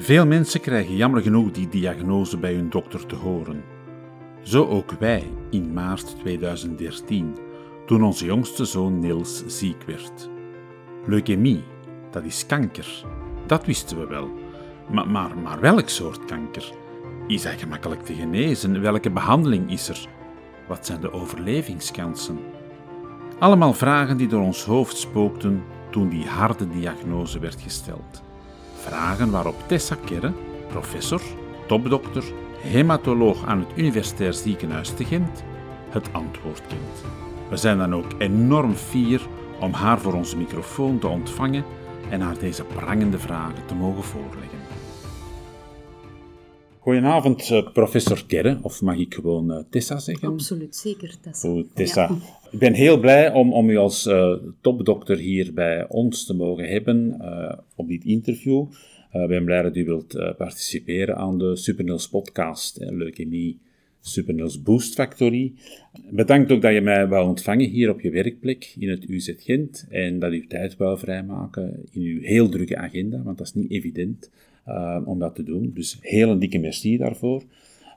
Veel mensen krijgen jammer genoeg die diagnose bij hun dokter te horen. Zo ook wij in maart 2013, toen onze jongste zoon Niels ziek werd. Leukemie, dat is kanker. Dat wisten we wel. Maar, maar, maar welk soort kanker? Is hij gemakkelijk te genezen? Welke behandeling is er? Wat zijn de overlevingskansen? Allemaal vragen die door ons hoofd spookten toen die harde diagnose werd gesteld. Vragen waarop Tessa Kerre, professor, topdokter, hematoloog aan het Universitair Ziekenhuis te Gent, het antwoord kent. We zijn dan ook enorm fier om haar voor onze microfoon te ontvangen en haar deze prangende vragen te mogen voorleggen. Goedenavond, eh, professor Kerre, of mag ik gewoon uh, Tessa zeggen? Absoluut, zeker Tessa. Ik ben heel blij om, om u als uh, topdokter hier bij ons te mogen hebben op dit interview. Ik ben blij dat u wilt participeren aan de Supernils podcast, Leukemie Supernils Boost Factory. Bedankt ook dat je mij wou ontvangen hier op je werkplek in het UZ Gent en dat u tijd wou vrijmaken in uw heel drukke agenda, want dat is niet evident om dat te doen. Dus heel een dikke merci daarvoor.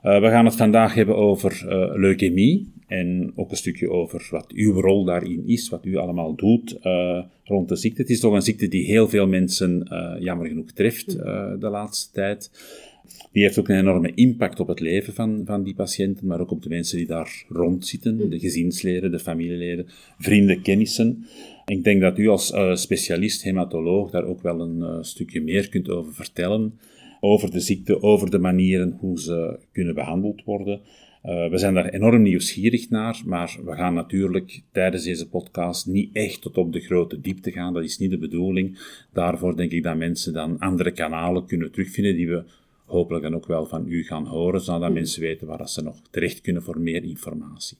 We gaan het vandaag hebben over leukemie en ook een stukje over wat uw rol daarin is, wat u allemaal doet rond de ziekte. Het is toch een ziekte die heel veel mensen jammer genoeg treft de laatste tijd. Die heeft ook een enorme impact op het leven van, van die patiënten, maar ook op de mensen die daar rondzitten, de gezinsleden, de familieleden, vrienden, kennissen. Ik denk dat u als specialist hematoloog daar ook wel een stukje meer kunt over vertellen. Over de ziekte, over de manieren hoe ze kunnen behandeld worden. Uh, we zijn daar enorm nieuwsgierig naar, maar we gaan natuurlijk tijdens deze podcast niet echt tot op de grote diepte gaan. Dat is niet de bedoeling. Daarvoor denk ik dat mensen dan andere kanalen kunnen terugvinden die we hopelijk dan ook wel van u gaan horen, zodat mm. mensen weten waar ze nog terecht kunnen voor meer informatie.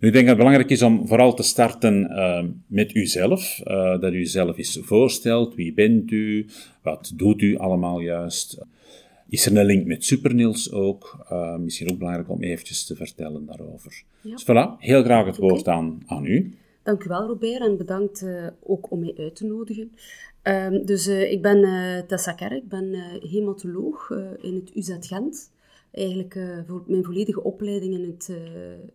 Nu, ik denk dat het belangrijk is om vooral te starten uh, met uzelf. Uh, dat u zelf eens voorstelt. Wie bent u? Wat doet u allemaal juist? Is er een link met Supernils ook? Uh, misschien ook belangrijk om eventjes te vertellen daarover. Ja. Dus voilà, heel graag het woord aan, aan u. Dank u wel, Robert, en bedankt ook om mij uit te nodigen. Ehm, dus ik ben Tessa Kerk, ik ben hematoloog in het UZ Gent eigenlijk voor mijn volledige opleiding in, het,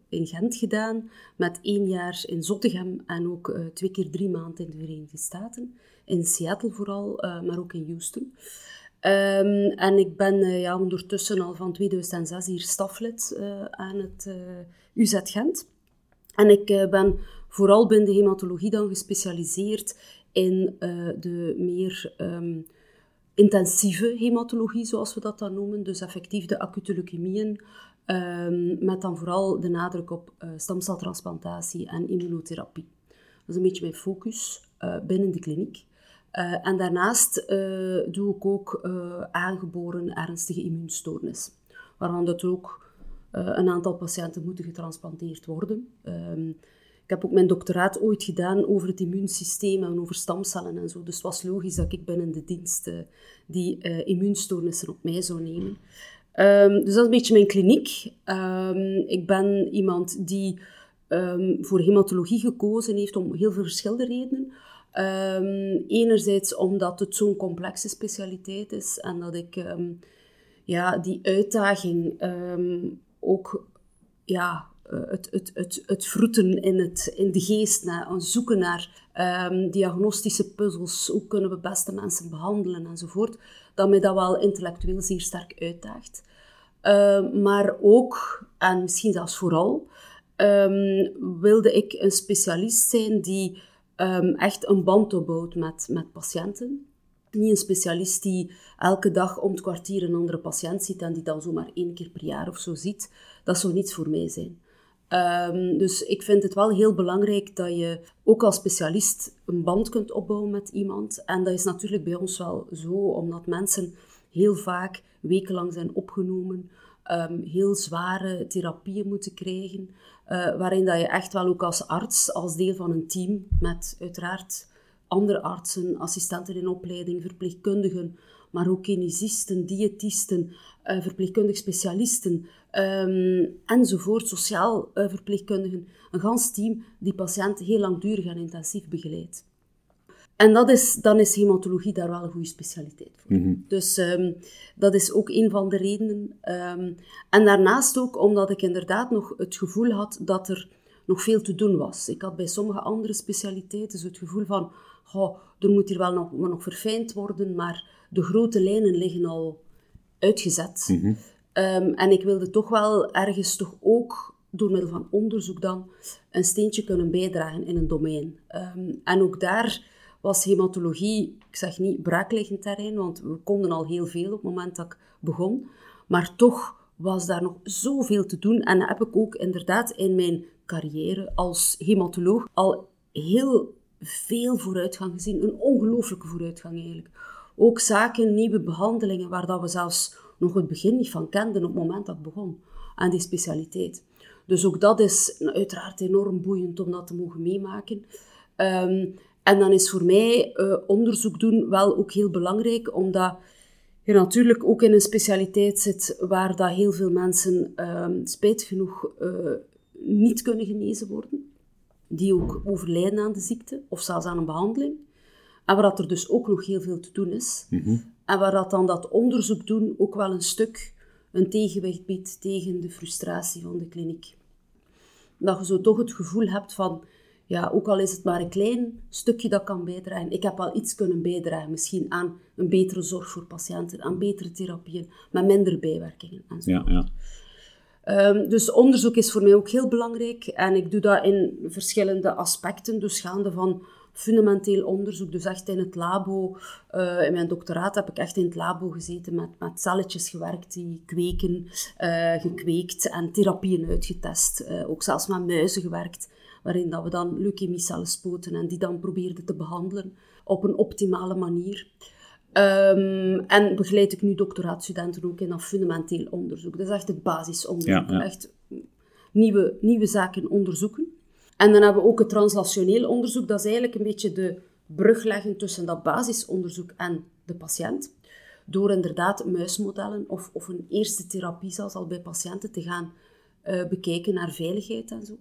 in Gent gedaan. Met één jaar in Zottegem en ook twee keer drie maanden in de Verenigde Staten. In Seattle vooral, maar ook in Houston. Um, en ik ben ja, ondertussen al van 2006 hier staflid aan het UZ Gent. En ik ben vooral binnen de hematologie dan gespecialiseerd in de meer... Um, intensieve hematologie, zoals we dat dan noemen. Dus effectief de acute leukemieën, um, met dan vooral de nadruk op stamceltransplantatie en immunotherapie. Dat is een beetje mijn focus binnen de kliniek. Uh, en daarnaast doe ik ook aangeboren ernstige immuunstoornis, waarvan dat ook een aantal patiënten moeten getransplanteerd worden. Um, ik heb ook mijn doctoraat ooit gedaan over het immuunsysteem en over stamcellen en zo. Dus het was logisch dat ik binnen de dienst die immuunstoornissen op mij zou nemen. Um, dus dat is een beetje mijn kliniek. Um, ik ben iemand die voor hematologie gekozen heeft om heel veel verschillende redenen. Enerzijds omdat het zo'n complexe specialiteit is en dat ik ja, die uitdaging ook ja, eh, het, het, het, het vroeten in, het, in de geest, naar, zoeken naar um, diagnostische puzzels, hoe kunnen we beste mensen behandelen enzovoort, dat mij dat wel intellectueel zeer sterk uitdaagt. Maar ook, en misschien zelfs vooral, um, wilde ik een specialist zijn die um, echt een band opbouwt met, met patiënten. Niet een specialist die elke dag om het kwartier een andere patiënt ziet en die dan zomaar één keer per jaar of zo ziet. Dat zou niets voor mij zijn. Um, dus ik vind het wel heel belangrijk dat je ook als specialist een band kunt opbouwen met iemand. En dat is natuurlijk bij ons wel zo, omdat mensen heel vaak wekenlang zijn opgenomen ehm, heel zware therapieën moeten krijgen, uh, waarin dat je echt wel ook als arts, als deel van een team, met uiteraard andere artsen, assistenten in opleiding, verpleegkundigen, maar ook kinesisten, diëtisten, uh, verpleegkundig specialisten um, enzovoort, sociaal uh, verpleegkundigen. Een gans team die patiënten heel langdurig en intensief begeleidt. En dat is, dan is hematologie daar wel een goede specialiteit voor. Mhm. Dus um, dat is ook een van de redenen. Um, en daarnaast ook omdat ik inderdaad nog het gevoel had dat er nog veel te doen was. Ik had bij sommige andere specialiteiten zo het gevoel van, oh, er moet hier wel nog, nog verfijnd worden, maar de grote lijnen liggen al uitgezet. Mm -hmm. um, en ik wilde toch wel ergens toch ook door middel van onderzoek dan een steentje kunnen bijdragen in een domein. Um, en ook daar was hematologie, ik zeg niet braakliggend terrein, want we konden al heel veel op het moment dat ik begon. Maar toch was daar nog zoveel te doen. En heb ik ook inderdaad in mijn carrière als hematoloog al heel veel vooruitgang gezien. Een ongelooflijke vooruitgang eigenlijk. Ook zaken, nieuwe behandelingen, waar dat we zelfs nog het begin niet van kenden op het moment dat ik begon aan die specialiteit. Dus ook dat is uiteraard enorm boeiend om dat te mogen meemaken. Um, en dan is voor mij uh, onderzoek doen wel ook heel belangrijk, omdat je natuurlijk ook in een specialiteit zit waar dat heel veel mensen uh, spijt genoeg uh, niet kunnen genezen worden. Die ook overlijden aan de ziekte of zelfs aan een behandeling. En waar dat er dus ook nog heel veel te doen is. Mm -hmm. En waar dat dan dat onderzoek doen ook wel een stuk een tegenwicht biedt tegen de frustratie van de kliniek. Dat je zo toch het gevoel hebt van ja, ook al is het maar een klein stukje dat kan bijdragen. Ik heb al iets kunnen bijdragen, misschien aan een betere zorg voor patiënten, aan betere therapieën, met minder bijwerkingen. En zo. Ja, ja. Um, dus onderzoek is voor mij ook heel belangrijk en ik doe dat in verschillende aspecten, dus gaande van fundamenteel onderzoek, dus echt in het labo. Uh, in mijn doctoraat heb ik echt in het labo gezeten, met, met celletjes gewerkt die kweken, uh, gekweekt en therapieën uitgetest. Uh, ook zelfs met muizen gewerkt waarin dat we dan leukemiecellen spoten en die dan probeerden te behandelen op een optimale manier. Um, en begeleid ik nu doctoraatstudenten ook in dat fundamenteel onderzoek. Dat is echt het basisonderzoek. Ja, Echt nieuwe, nieuwe zaken onderzoeken. En dan hebben we ook het translationeel onderzoek. Dat is eigenlijk een beetje de brug leggen tussen dat basisonderzoek en de patiënt. Door inderdaad muismodellen of, of een eerste therapie zelfs al bij patiënten te gaan uh, bekijken naar veiligheid en zo.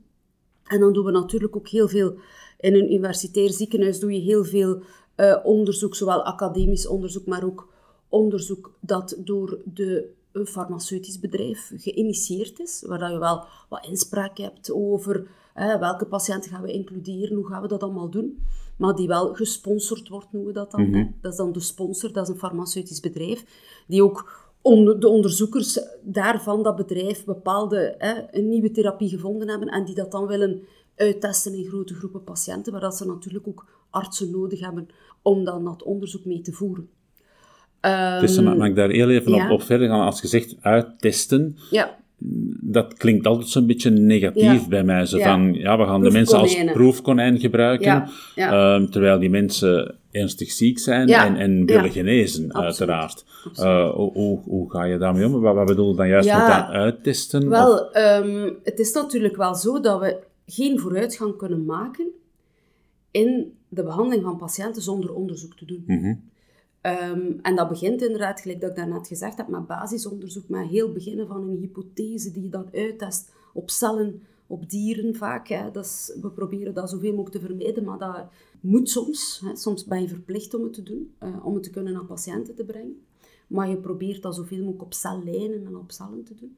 En dan doen we natuurlijk ook heel veel, in een universitair ziekenhuis doe je heel veel uh, onderzoek, zowel academisch onderzoek, maar ook onderzoek dat door de, een farmaceutisch bedrijf geïnitieerd is, waar je wel wat inspraak hebt over welke patiënten gaan we includeren, hoe gaan we dat allemaal doen, maar die wel gesponsord wordt, noemen we dat dan. Mm -hmm. Dat is dan de sponsor, dat is een farmaceutisch bedrijf, die ook onder de onderzoekers daarvan, dat bedrijf, bepaalde hè, een nieuwe therapie gevonden hebben en die dat dan willen uittesten in grote groepen patiënten, waar dat ze natuurlijk ook artsen nodig hebben om dan dat onderzoek mee te voeren. Um, dus mag ik daar heel even ja. op, op, verder gaan? Als je zegt uittesten, ja. Dat klinkt altijd zo'n beetje negatief ja. bij mij. Zo van, ja, we gaan de mensen als proefkonijn gebruiken, um, terwijl die mensen ernstig ziek zijn en, en willen genezen, uiteraard. Uh, hoe, hoe, ga je daarmee om? Wat, wat bedoel je dan juist met dat uittesten? Wel, um, het is natuurlijk wel zo dat we geen vooruitgang kunnen maken in de behandeling van patiënten zonder onderzoek te doen. Mm -hmm. Um, en dat begint inderdaad, gelijk dat ik daarnet gezegd heb, met basisonderzoek, met heel beginnen van een hypothese die je dan uittest op cellen, op dieren vaak. Hè. Dat we proberen dat zoveel mogelijk te vermijden, maar dat moet soms. Hè. Soms ben je verplicht om het te doen, uh, om het te kunnen aan patiënten te brengen. Maar je probeert dat zoveel mogelijk op cellijnen en op cellen te doen.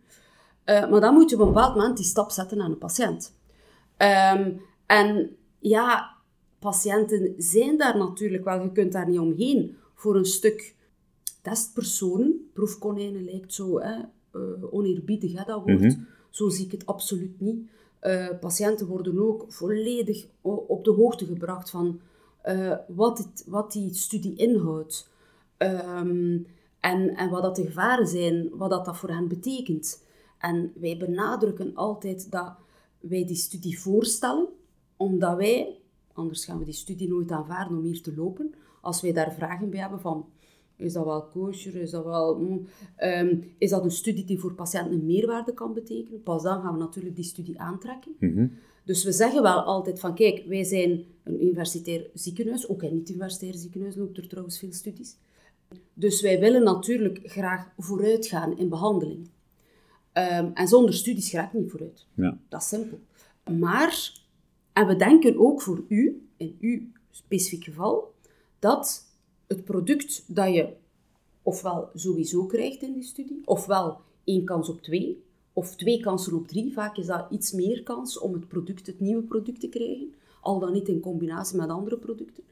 Uh, maar dan moet je op een bepaald moment die stap zetten aan een patiënt. Um, en ja, patiënten zijn daar natuurlijk wel, je kunt daar niet omheen, voor een stuk testpersonen. Proefkonijnen lijkt zo hè, uh, oneerbiedig, hè, dat woord. Mm -hmm. Zo zie ik het absoluut niet. Uh, patiënten worden ook volledig op de hoogte gebracht van uh, wat, het, wat die studie inhoudt. Um, en, en wat dat de gevaren zijn, wat dat, dat voor hen betekent. En wij benadrukken altijd dat wij die studie voorstellen, omdat wij, anders gaan we die studie nooit aanvaarden om hier te lopen, als wij daar vragen bij hebben van, Is dat wel kosher? Is dat, wel, mm, ehm, is dat een studie die voor patiënten een meerwaarde kan betekenen? Pas dan gaan we natuurlijk die studie aantrekken. Mhm. Dus we zeggen wel altijd van, kijk, wij zijn een universitair ziekenhuis, ook in niet-universitair ziekenhuis loopt er trouwens veel studies. Dus wij willen natuurlijk graag vooruit gaan in behandeling. Ehm, en zonder studies ga ik niet vooruit. Ja. Dat is simpel. Maar, en we denken ook voor u, in uw specifiek geval, dat het product dat je ofwel sowieso krijgt in die studie, ofwel één kans op twee, of twee kansen op drie, vaak is dat iets meer kans om het product, het nieuwe product te krijgen, al dan niet in combinatie met andere producten,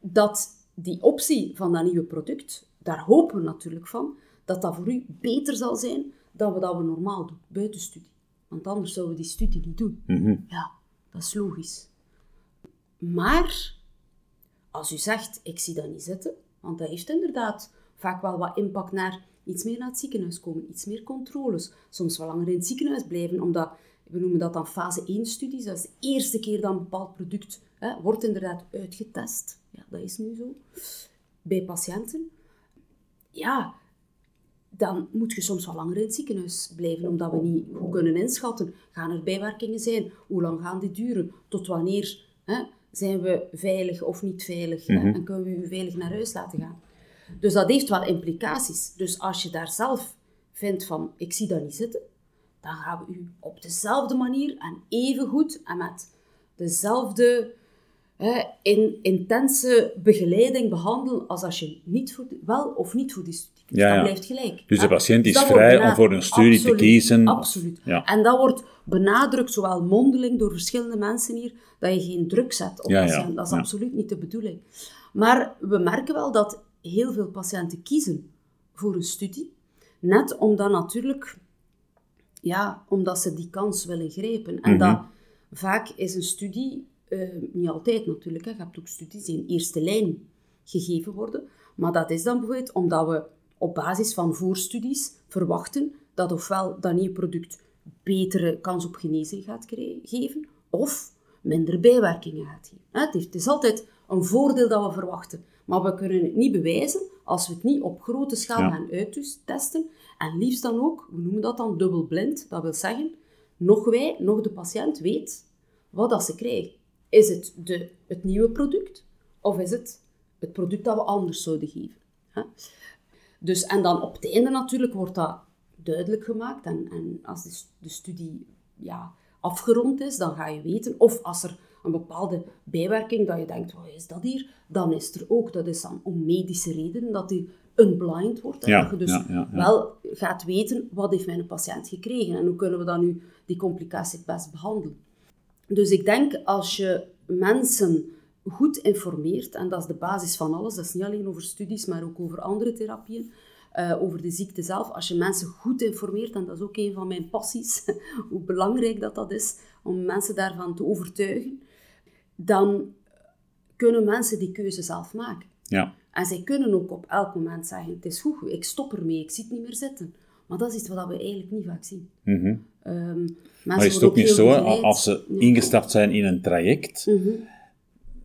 dat die optie van dat nieuwe product, daar hopen we natuurlijk van, dat dat voor u beter zal zijn dan wat we normaal doen, buiten studie. Want anders zouden we die studie niet doen. Mhm. Ja, dat is logisch. Maar als u zegt, ik zie dat niet zitten, want dat heeft inderdaad vaak wel wat impact naar iets meer naar het ziekenhuis komen, iets meer controles, soms wel langer in het ziekenhuis blijven, omdat, we noemen dat dan fase 1 studies, dat is de eerste keer dat een bepaald product hè, wordt inderdaad uitgetest. Ja, dat is nu zo. Bij patiënten. Ja, dan moet je soms wel langer in het ziekenhuis blijven, omdat we niet goed kunnen inschatten. Gaan er bijwerkingen zijn? Hoe lang gaan die duren? Tot wanneer hè, zijn we veilig of niet veilig? hè, En kunnen we u veilig naar huis laten gaan? Dus dat heeft wel implicaties. Dus als je daar zelf vindt van, ik zie dat niet zitten, dan gaan we u op dezelfde manier en even goed en met dezelfde in, intense begeleiding behandelen als als je niet voor wel of niet voor die studie kiest. Ja, dat blijft gelijk. Dus de patiënt is vrij om voor een studie te kiezen. Absoluut. Ja. En dat wordt benadrukt, zowel mondeling door verschillende mensen hier, dat je geen druk zet op patiënten. Dat is absoluut niet de bedoeling. Maar we merken wel dat heel veel patiënten kiezen voor een studie, net omdat natuurlijk, ja, omdat ze die kans willen grijpen. En dat vaak is een studie, eh, niet altijd natuurlijk, hè, je hebt ook studies die in eerste lijn gegeven worden, maar dat is dan bijvoorbeeld omdat we op basis van voorstudies verwachten dat ofwel dat nieuwe product betere kans op genezing gaat geven, of minder bijwerkingen gaat geven. Het, is altijd een voordeel dat we verwachten, maar we kunnen het niet bewijzen als we het niet op grote schaal Ja. gaan uittesten. En liefst dan ook, we noemen dat dan dubbelblind, dat wil zeggen, nog wij, nog de patiënt weet wat dat ze krijgen. Is het de, het nieuwe product, of is het het product dat we anders zouden geven? Hè? Dus, en dan op het einde natuurlijk wordt dat duidelijk gemaakt. En, en als de, de studie ja, afgerond is, dan ga je weten. Of als er een bepaalde bijwerking, dat je denkt, wat is dat hier? Dan is er ook, dat is dan om medische redenen, dat die unblind wordt. En Ja, dat je dus ja, ja, ja. wel gaat weten, wat heeft mijn patiënt gekregen? En hoe kunnen we dan nu die complicatie het best behandelen? Dus ik denk, als je mensen goed informeert, en dat is de basis van alles, dat is niet alleen over studies, maar ook over andere therapieën, eh, over de ziekte zelf. Als je mensen goed informeert, en dat is ook een van mijn passies, hoe belangrijk dat dat is, om mensen daarvan te overtuigen, dan kunnen mensen die keuze zelf maken. Ja. En zij kunnen ook op elk moment zeggen, het is goed, ik stop ermee, ik zie het niet meer zitten. Maar dat is iets wat we eigenlijk niet vaak zien. Mhm. Ehm, Maar is het ook niet zo, als ze ingestapt zijn in een traject, Mhm.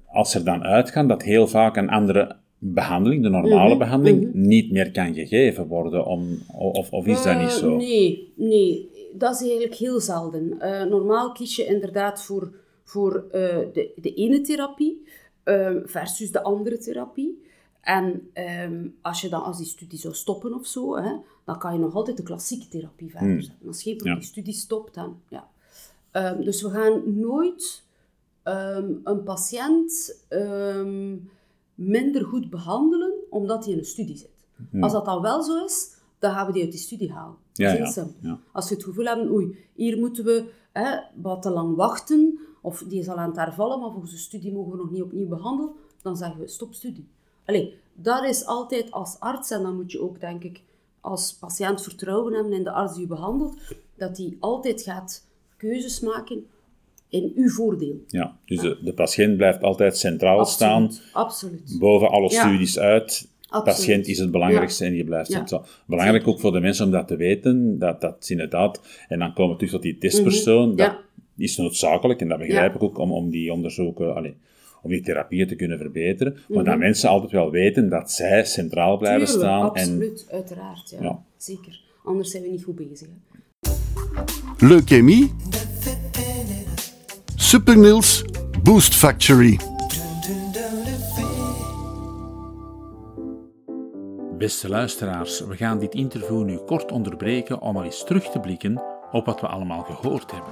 als ze er dan uitgaan, dat heel vaak een andere behandeling, de normale Mhm, behandeling, niet meer kan gegeven worden? Om, of, of is dat niet Eh, zo? Nee, nee, dat is eigenlijk heel zelden. Eh, normaal kies je inderdaad voor, voor eh, de, de ene therapie ehm, versus de andere therapie. En ehm, als je dan als die studie zou stoppen of zo, hè, dan kan je nog altijd de klassieke therapie verder zetten. Als geen Ja. die studie stopt, dan ja. Ehm, dus we gaan nooit ehm, een patiënt minder goed behandelen omdat hij in een studie zit. Als dat dan wel zo is, dan gaan we die uit die studie halen. Ja, dat is heel ja, simpel. ja. Als we het gevoel hebben, oei, hier moeten we hè, wat te lang wachten, of die is al aan het hervallen, maar volgens de studie mogen we nog niet opnieuw behandelen, dan zeggen we stop studie. Allee, dat is altijd als arts, en dan moet je ook, denk ik, als patiënt vertrouwen hebben in de arts die u behandelt, dat die altijd gaat keuzes maken in uw voordeel. Ja, dus de, de patiënt blijft altijd centraal staan, Absoluut. Boven alle Ja. studies uit. Absoluut. patiënt is het belangrijkste en je blijft centraal. Belangrijk ook voor de mensen om dat te weten, dat dat is inderdaad, en dan komen we terug tot die testpersoon, dat Mhm. Ja. is noodzakelijk, en dat begrijp ik ook, om, om die onderzoeken, allee, om die therapieën te kunnen verbeteren. Maar dat mensen altijd wel weten dat zij centraal blijven Tuurlijk, staan. absoluut, uiteraard. Ja. Ja. Zeker. Anders zijn we niet goed bezig. Hè. Leukemie. Supernils Boost Factory. Beste luisteraars, we gaan dit interview nu kort onderbreken om al eens terug te blikken op wat we allemaal gehoord hebben.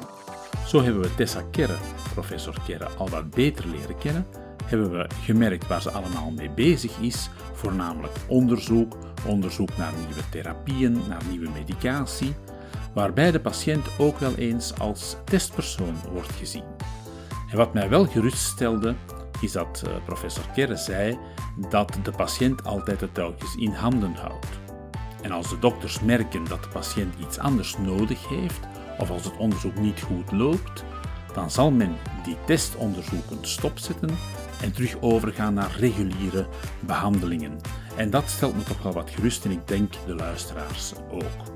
Zo hebben we Tessa Kerre, professor Kerre, al wat beter leren kennen, hebben we gemerkt waar ze allemaal mee bezig is, voornamelijk onderzoek, onderzoek naar nieuwe therapieën, naar nieuwe medicatie, waarbij de patiënt ook wel eens als testpersoon wordt gezien. En wat mij wel geruststelde, is dat eh, professor Kerre zei dat de patiënt altijd de touwtjes in handen houdt. En als de dokters merken dat de patiënt iets anders nodig heeft, of als het onderzoek niet goed loopt, dan zal men die testonderzoeken stopzetten en terug overgaan naar reguliere behandelingen. En dat stelt me toch wel wat gerust en ik denk de luisteraars ook.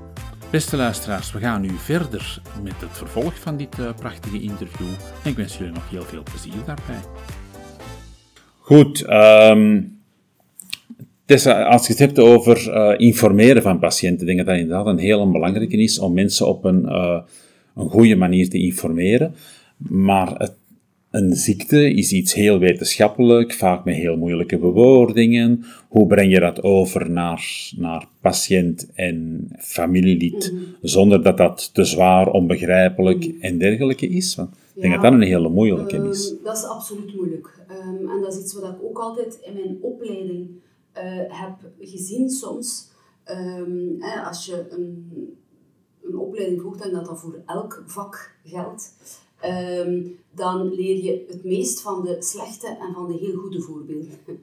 Beste luisteraars, we gaan nu verder met het vervolg van dit eh, prachtige interview en ik wens jullie nog heel veel plezier daarbij. Goed, ehm, Tessa, als je het hebt over eh, informeren van patiënten, denk ik dat dat inderdaad een heel belangrijke is om mensen op een, eh, een goede manier te informeren. Maar het, een ziekte is iets heel wetenschappelijk, vaak met heel moeilijke bewoordingen. Hoe breng je dat over naar, naar patiënt en familielid, zonder dat dat te zwaar, onbegrijpelijk en dergelijke is? Want ik denk Ja, dat dat een hele moeilijke Ehm, is. dat is absoluut moeilijk. Ehm, en dat is iets wat ik ook altijd in mijn opleiding heb gezien soms. Ehm, als je een, een opleiding volgt, en dat dat voor elk vak geldt, ehm, dan leer je het meest van de slechte en van de heel goede voorbeelden.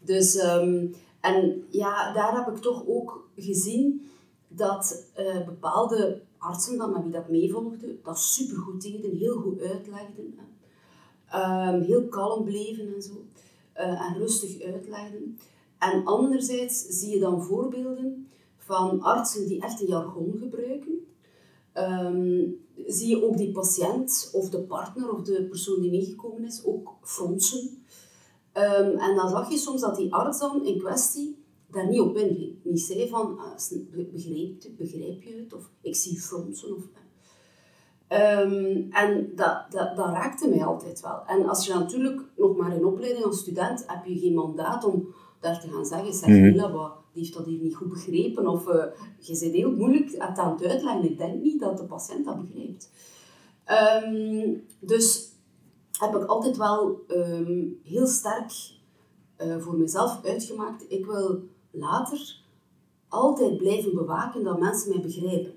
Dus, ehm, en ja, daar heb ik toch ook gezien dat eh, bepaalde artsen dan met wie dat meevolgde, dat supergoed deden, heel goed uitlegden. heel kalm bleven en zo. eh, en rustig uitlegden. En anderzijds zie je dan voorbeelden van artsen die echt een jargon gebruiken. Ehm, zie je ook die patiënt of de partner of de persoon die meegekomen is ook fronsen. Ehm, en dan zag je soms dat die arts dan in kwestie daar niet op inging. Niet zei van, ah, begrijp, begrijp je het? Of ik zie fronsen. Of, Ehm, en dat, dat, dat raakte mij altijd wel. En als je natuurlijk nog maar in opleiding als student heb je geen mandaat om daar te gaan zeggen, zeg Mila, wat, die heeft dat hier niet goed begrepen. Of eh, je zit heel moeilijk aan het uitleggen. Ik denk niet dat de patiënt dat begrijpt. Ehm, dus heb ik altijd wel ehm, heel sterk eh, voor mezelf uitgemaakt. Ik wil later altijd blijven bewaken dat mensen mij begrijpen.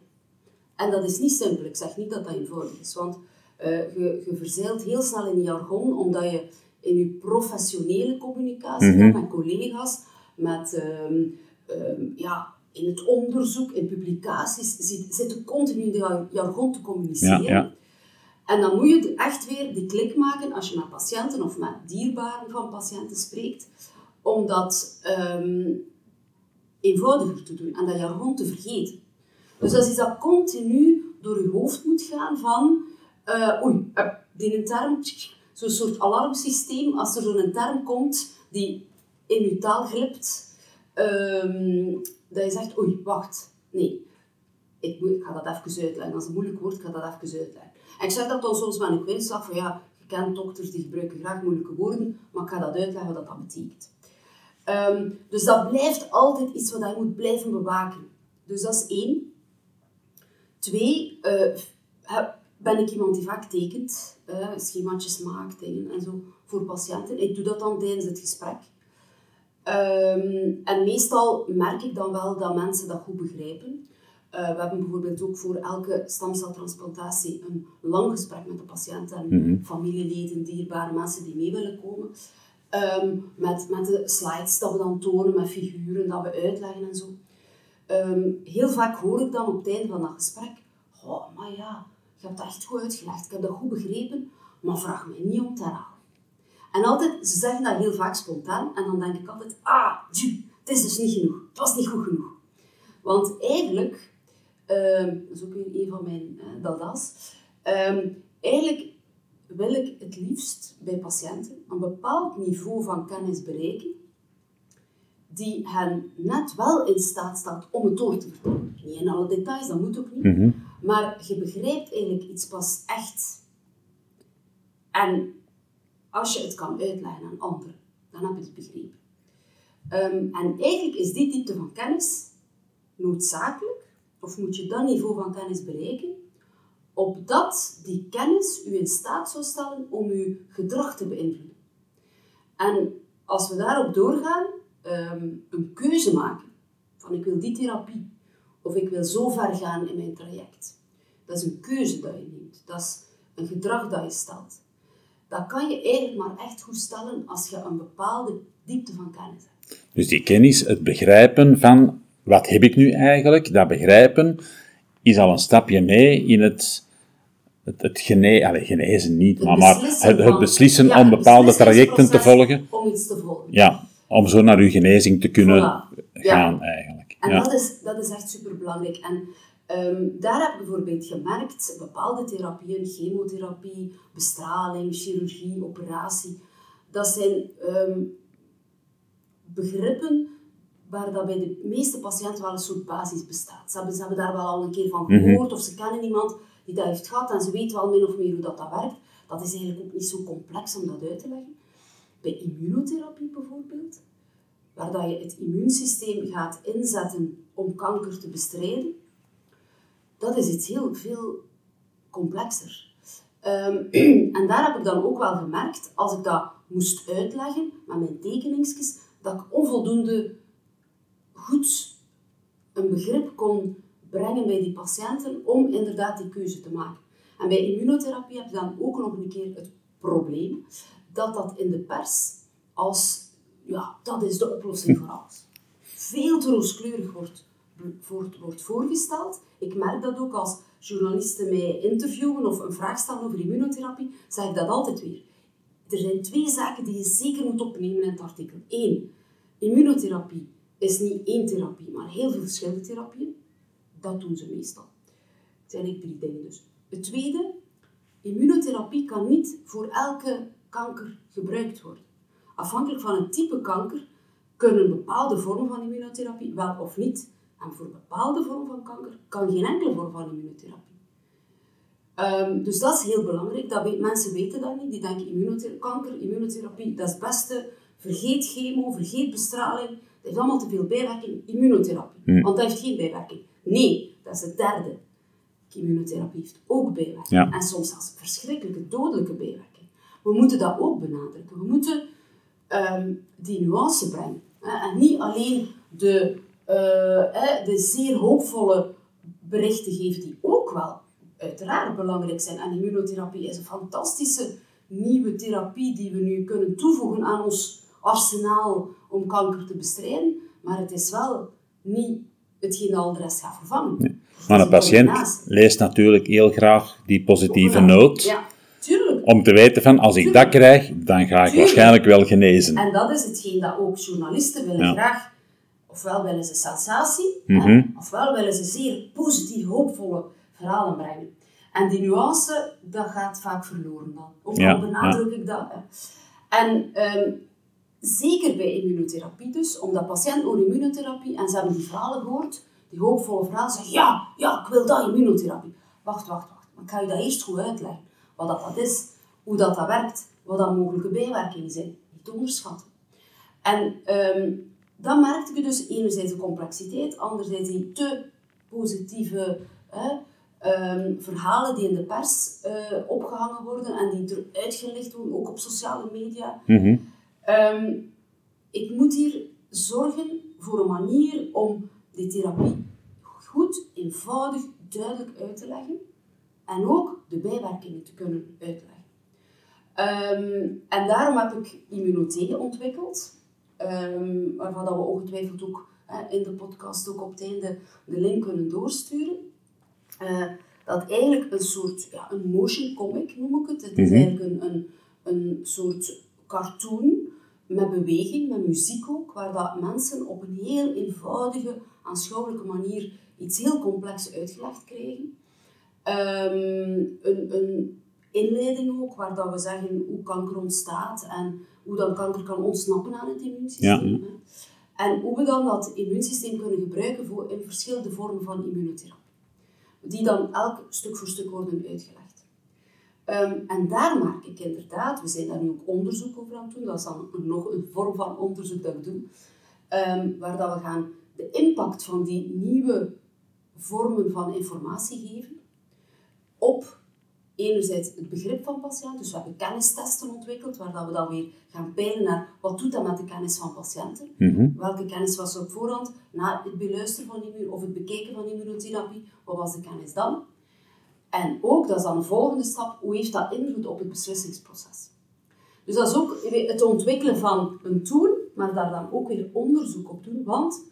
En dat is niet simpel. Ik zeg niet dat dat eenvoudig is. Want eh, je, je verzeilt heel snel in je jargon, omdat je in je professionele communicatie Mhm. met collega's, met, ehm, ehm, ja, in het onderzoek, in publicaties, zit, zit je continu in de jargon te communiceren. Ja, ja. En dan moet je echt weer die klik maken als je met patiënten of met dierbaren van patiënten spreekt, om dat ehm, eenvoudiger te doen en dat jargon te vergeten. Dus dat is iets dat continu door je hoofd moet gaan van, eh, oei, eh, die een term, zo'n soort alarmsysteem, als er zo'n term komt die in je taal glipt, ehm, dat je zegt, oei, wacht, nee, ik, moet, ik ga dat even uitleggen. Als het moeilijk wordt, ik ga dat even uitleggen. En ik zeg dat dan soms met een kwinslag van ja, je kent dokters die gebruiken graag moeilijke woorden, maar ik ga dat uitleggen wat dat betekent. Ehm, dus dat blijft altijd iets wat je moet blijven bewaken. Dus dat is één. Twee, eh, ben ik iemand die vaak tekent, eh, schemaatjes maakt dingen en zo voor patiënten. Ik doe dat dan tijdens het gesprek. Ehm, en meestal merk ik dan wel dat mensen dat goed begrijpen. Eh, we hebben bijvoorbeeld ook voor elke stamceltransplantatie een lang gesprek met de patiënt en familieleden, dierbare mensen die mee willen komen. Ehm, met, met de slides dat we dan tonen, met figuren dat we uitleggen en zo. Ehm, heel vaak hoor ik dan op het einde van dat gesprek, oh, maar ja, je hebt dat echt goed uitgelegd, ik heb dat goed begrepen, maar vraag mij niet om te herhalen. En altijd, ze zeggen dat heel vaak spontaan, en dan denk ik altijd, ah, tju, het is dus niet genoeg, het was niet goed genoeg. Want eigenlijk, ehm, dat is ook weer een van mijn uh, dadas, ehm, eigenlijk wil ik het liefst bij patiënten een bepaald niveau van kennis bereiken, die hen net wel in staat staat om het door te vertellen. Niet in alle details, dat moet ook niet. Mhm. Maar je begrijpt eigenlijk iets pas echt. En als je het kan uitleggen aan anderen, dan heb je het begrepen. Ehm, en eigenlijk is die diepte van kennis noodzakelijk, of moet je dat niveau van kennis bereiken, opdat die kennis u in staat zou stellen om uw gedrag te beïnvloeden. En als we daarop doorgaan, ehm, een keuze maken van ik wil die therapie of ik wil zo ver gaan in mijn traject. Dat is een keuze dat je neemt. Dat is een gedrag dat je stelt. Dat kan je eigenlijk maar echt goed stellen als je een bepaalde diepte van kennis hebt. Dus die kennis, het begrijpen van wat heb ik nu eigenlijk, dat begrijpen, is al een stapje mee in het, het, het gene, allez, genezen niet, maar, maar beslissen het, het beslissen om het bepaalde trajecten te volgen. Om iets te volgen. Ja, om zo naar uw genezing te kunnen Voilà. Ja. gaan eigenlijk. En Ja. dat, is, dat is echt superbelangrijk. En ehm, daar heb ik bijvoorbeeld gemerkt, bepaalde therapieën, chemotherapie, bestraling, chirurgie, operatie, dat zijn ehm, begrippen waar dat bij de meeste patiënten wel een soort basis bestaat. Ze hebben, ze hebben daar wel al een keer van Mhm. gehoord, of ze kennen iemand die dat heeft gehad en ze weten wel min of meer hoe dat, dat werkt. Dat is eigenlijk ook niet zo complex om dat uit te leggen. Bij immunotherapie bijvoorbeeld, waar dat je het immuunsysteem gaat inzetten om kanker te bestrijden, dat is iets heel veel complexer. Ehm, en daar heb ik dan ook wel gemerkt, als ik dat moest uitleggen met mijn tekeningsjes, dat ik onvoldoende goed een begrip kon brengen bij die patiënten om inderdaad die keuze te maken. En bij immunotherapie heb je dan ook nog een keer het probleem dat dat in de pers als, ja, dat is de oplossing voor alles. Veel te rooskleurig wordt, wordt, wordt voorgesteld. Ik merk dat ook als journalisten mij interviewen of een vraag stellen over immunotherapie, zeg ik dat altijd weer. Er zijn twee zaken die je zeker moet opnemen in het artikel. Eén, immunotherapie is niet één therapie, maar heel veel verschillende therapieën. Dat doen ze meestal. Het zijn eigenlijk drie dingen dus. Het tweede, immunotherapie kan niet voor elke kanker gebruikt worden. Afhankelijk van het type kanker kunnen bepaalde vormen van immunotherapie wel of niet. En voor bepaalde vormen van kanker kan geen enkele vorm van immunotherapie. Ehm, dus dat is heel belangrijk. Dat weet, mensen weten dat niet. Die denken immunotherapie, kanker, immunotherapie, dat is het beste. Vergeet chemo, vergeet bestraling. Dat heeft allemaal te veel bijwerking. Immunotherapie. Want dat heeft geen bijwerking. Nee, dat is het derde. Immunotherapie heeft ook bijwerking. Ja. En soms zelfs verschrikkelijke dodelijke bijwerking. We moeten dat ook benadrukken. We moeten ehm, die nuance brengen. Hè? En niet alleen de, eh, de zeer hoopvolle berichten geven die ook wel uiteraard belangrijk zijn. En immunotherapie is een fantastische nieuwe therapie die we nu kunnen toevoegen aan ons arsenaal om kanker te bestrijden. Maar het is wel niet hetgeen al de rest gaat vervangen. Maar een patiënt leest natuurlijk heel graag die positieve noot, Ja. Om te weten van, als ik dat krijg, dan ga ik waarschijnlijk wel genezen. En dat is hetgeen dat ook journalisten willen Ja. graag. Ofwel willen ze sensatie, Mhm. ofwel willen ze zeer positief, hoopvolle verhalen brengen. En die nuance, dat gaat vaak verloren dan. Ook Ja, al benadruk ik dat. Hè. En ehm, zeker bij immunotherapie dus, omdat patiënten horen immunotherapie en ze hebben die verhalen gehoord, die hoopvolle verhalen, zeggen ja, ja, ik wil dat, immunotherapie. Wacht, wacht, wacht. Maar ik ga je dat eerst goed uitleggen. Wat dat, dat is, hoe dat, dat werkt, wat dat mogelijke bijwerkingen zijn. Niet te onderschatten. En ehm, dan merkte je dus enerzijds de complexiteit, anderzijds die te positieve hè, ehm, verhalen die in de pers eh, opgehangen worden en die eruit gelicht worden, ook op sociale media. Mhm. Ehm, ik moet hier zorgen voor een manier om die therapie goed, eenvoudig, duidelijk uit te leggen en ook de bijwerkingen te kunnen uitleggen. Ehm, en daarom heb ik immunotheken ontwikkeld, ehm, waarvan dat we ongetwijfeld ook hè, in de podcast ook op het einde de link kunnen doorsturen. Eh, dat eigenlijk een soort, ja, een motion comic noem ik het. Het is Mhm. eigenlijk een, een, een soort cartoon met beweging, met muziek ook, waar dat mensen op een heel eenvoudige, aanschouwelijke manier iets heel complex uitgelegd krijgen. Ehm, een, een, inleiding ook, waar dat we zeggen hoe kanker ontstaat en hoe dan kanker kan ontsnappen aan het immuunsysteem. Ja. En hoe we dan dat immuunsysteem kunnen gebruiken voor in verschillende vormen van immunotherapie. Die dan elk stuk voor stuk worden uitgelegd. Ehm, en daar maak ik inderdaad, we zijn daar nu ook onderzoek over aan het doen, dat is dan nog een vorm van onderzoek dat ik doe, ehm, waar dat we gaan de impact van die nieuwe vormen van informatie geven op enerzijds het begrip van patiënten, dus we hebben kennistesten ontwikkeld, waar dat we dan weer gaan peilen naar wat doet dat met de kennis van patiënten. Mhm. Welke kennis was er op voorhand na het beluisteren van immuun of het bekijken van immunotherapie, wat was de kennis dan? En ook, dat is dan een volgende stap, hoe heeft dat invloed op het beslissingsproces? Dus dat is ook het ontwikkelen van een tool, maar daar dan ook weer onderzoek op doen, want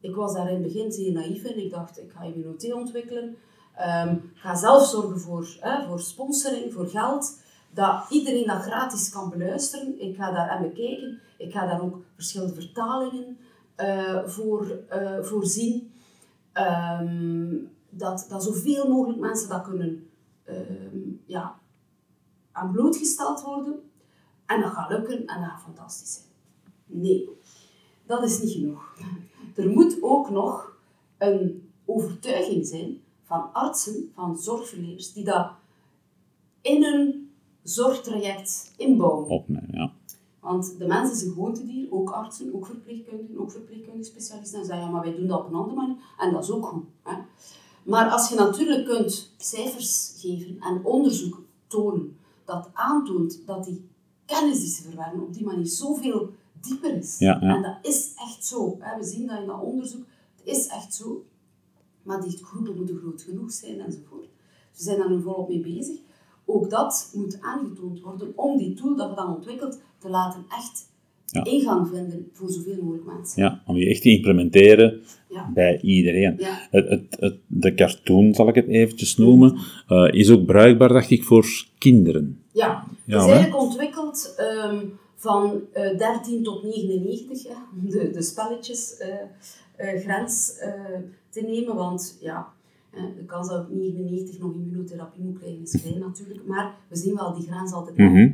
ik was daar in het begin zeer naïef in. Ik dacht, ik ga immunothee ontwikkelen. Ehm, ik ga zelf zorgen voor, hè, voor sponsoring, voor geld. Dat iedereen dat gratis kan beluisteren. Ik ga daar aan bekijken. Ik ga daar ook verschillende vertalingen uh, voor uh, voorzien. Um, dat, dat zoveel mogelijk mensen dat kunnen um, ja, aan blootgesteld worden. En dat gaat lukken en dat gaat fantastisch zijn. Nee, dat is niet genoeg. Er moet ook nog een overtuiging zijn van artsen, van zorgverleners, die dat in een zorgtraject inbouwen. Opnemen, ja. Want de mens is een gewoontedier, ook artsen, ook verpleegkundigen, ook verpleegkundige specialisten. En zeggen, ja, maar wij doen dat op een andere manier. En dat is ook goed. Hè? Maar als je natuurlijk kunt cijfers geven en onderzoek tonen, dat aantoont dat die kennis die ze verwerken op die manier zoveel dieper is. Ja, ja. En dat is echt zo. Hè? We zien dat in dat onderzoek. Het is echt zo. Maar die groepen moeten groot genoeg zijn enzovoort. Dus we zijn daar nu volop mee bezig. Ook dat moet aangetoond worden om die tool dat we dan ontwikkeld te laten echt Ja. ingang vinden voor zoveel mogelijk mensen. Ja, om die echt te implementeren Ja. bij iedereen. Ja. Het, het, het, de cartoon, zal ik het eventjes noemen, eh, is ook bruikbaar, dacht ik, voor kinderen. Ja, het is eigenlijk ontwikkeld ehm, van eh 13 tot 99, hè, om de, de spelletjes eh, eh, grens eh, te nemen. Want ja, eh, de kans dat ik 99 nog immunotherapie moet krijgen is klein natuurlijk. Maar we zien wel die grens altijd. Mhm.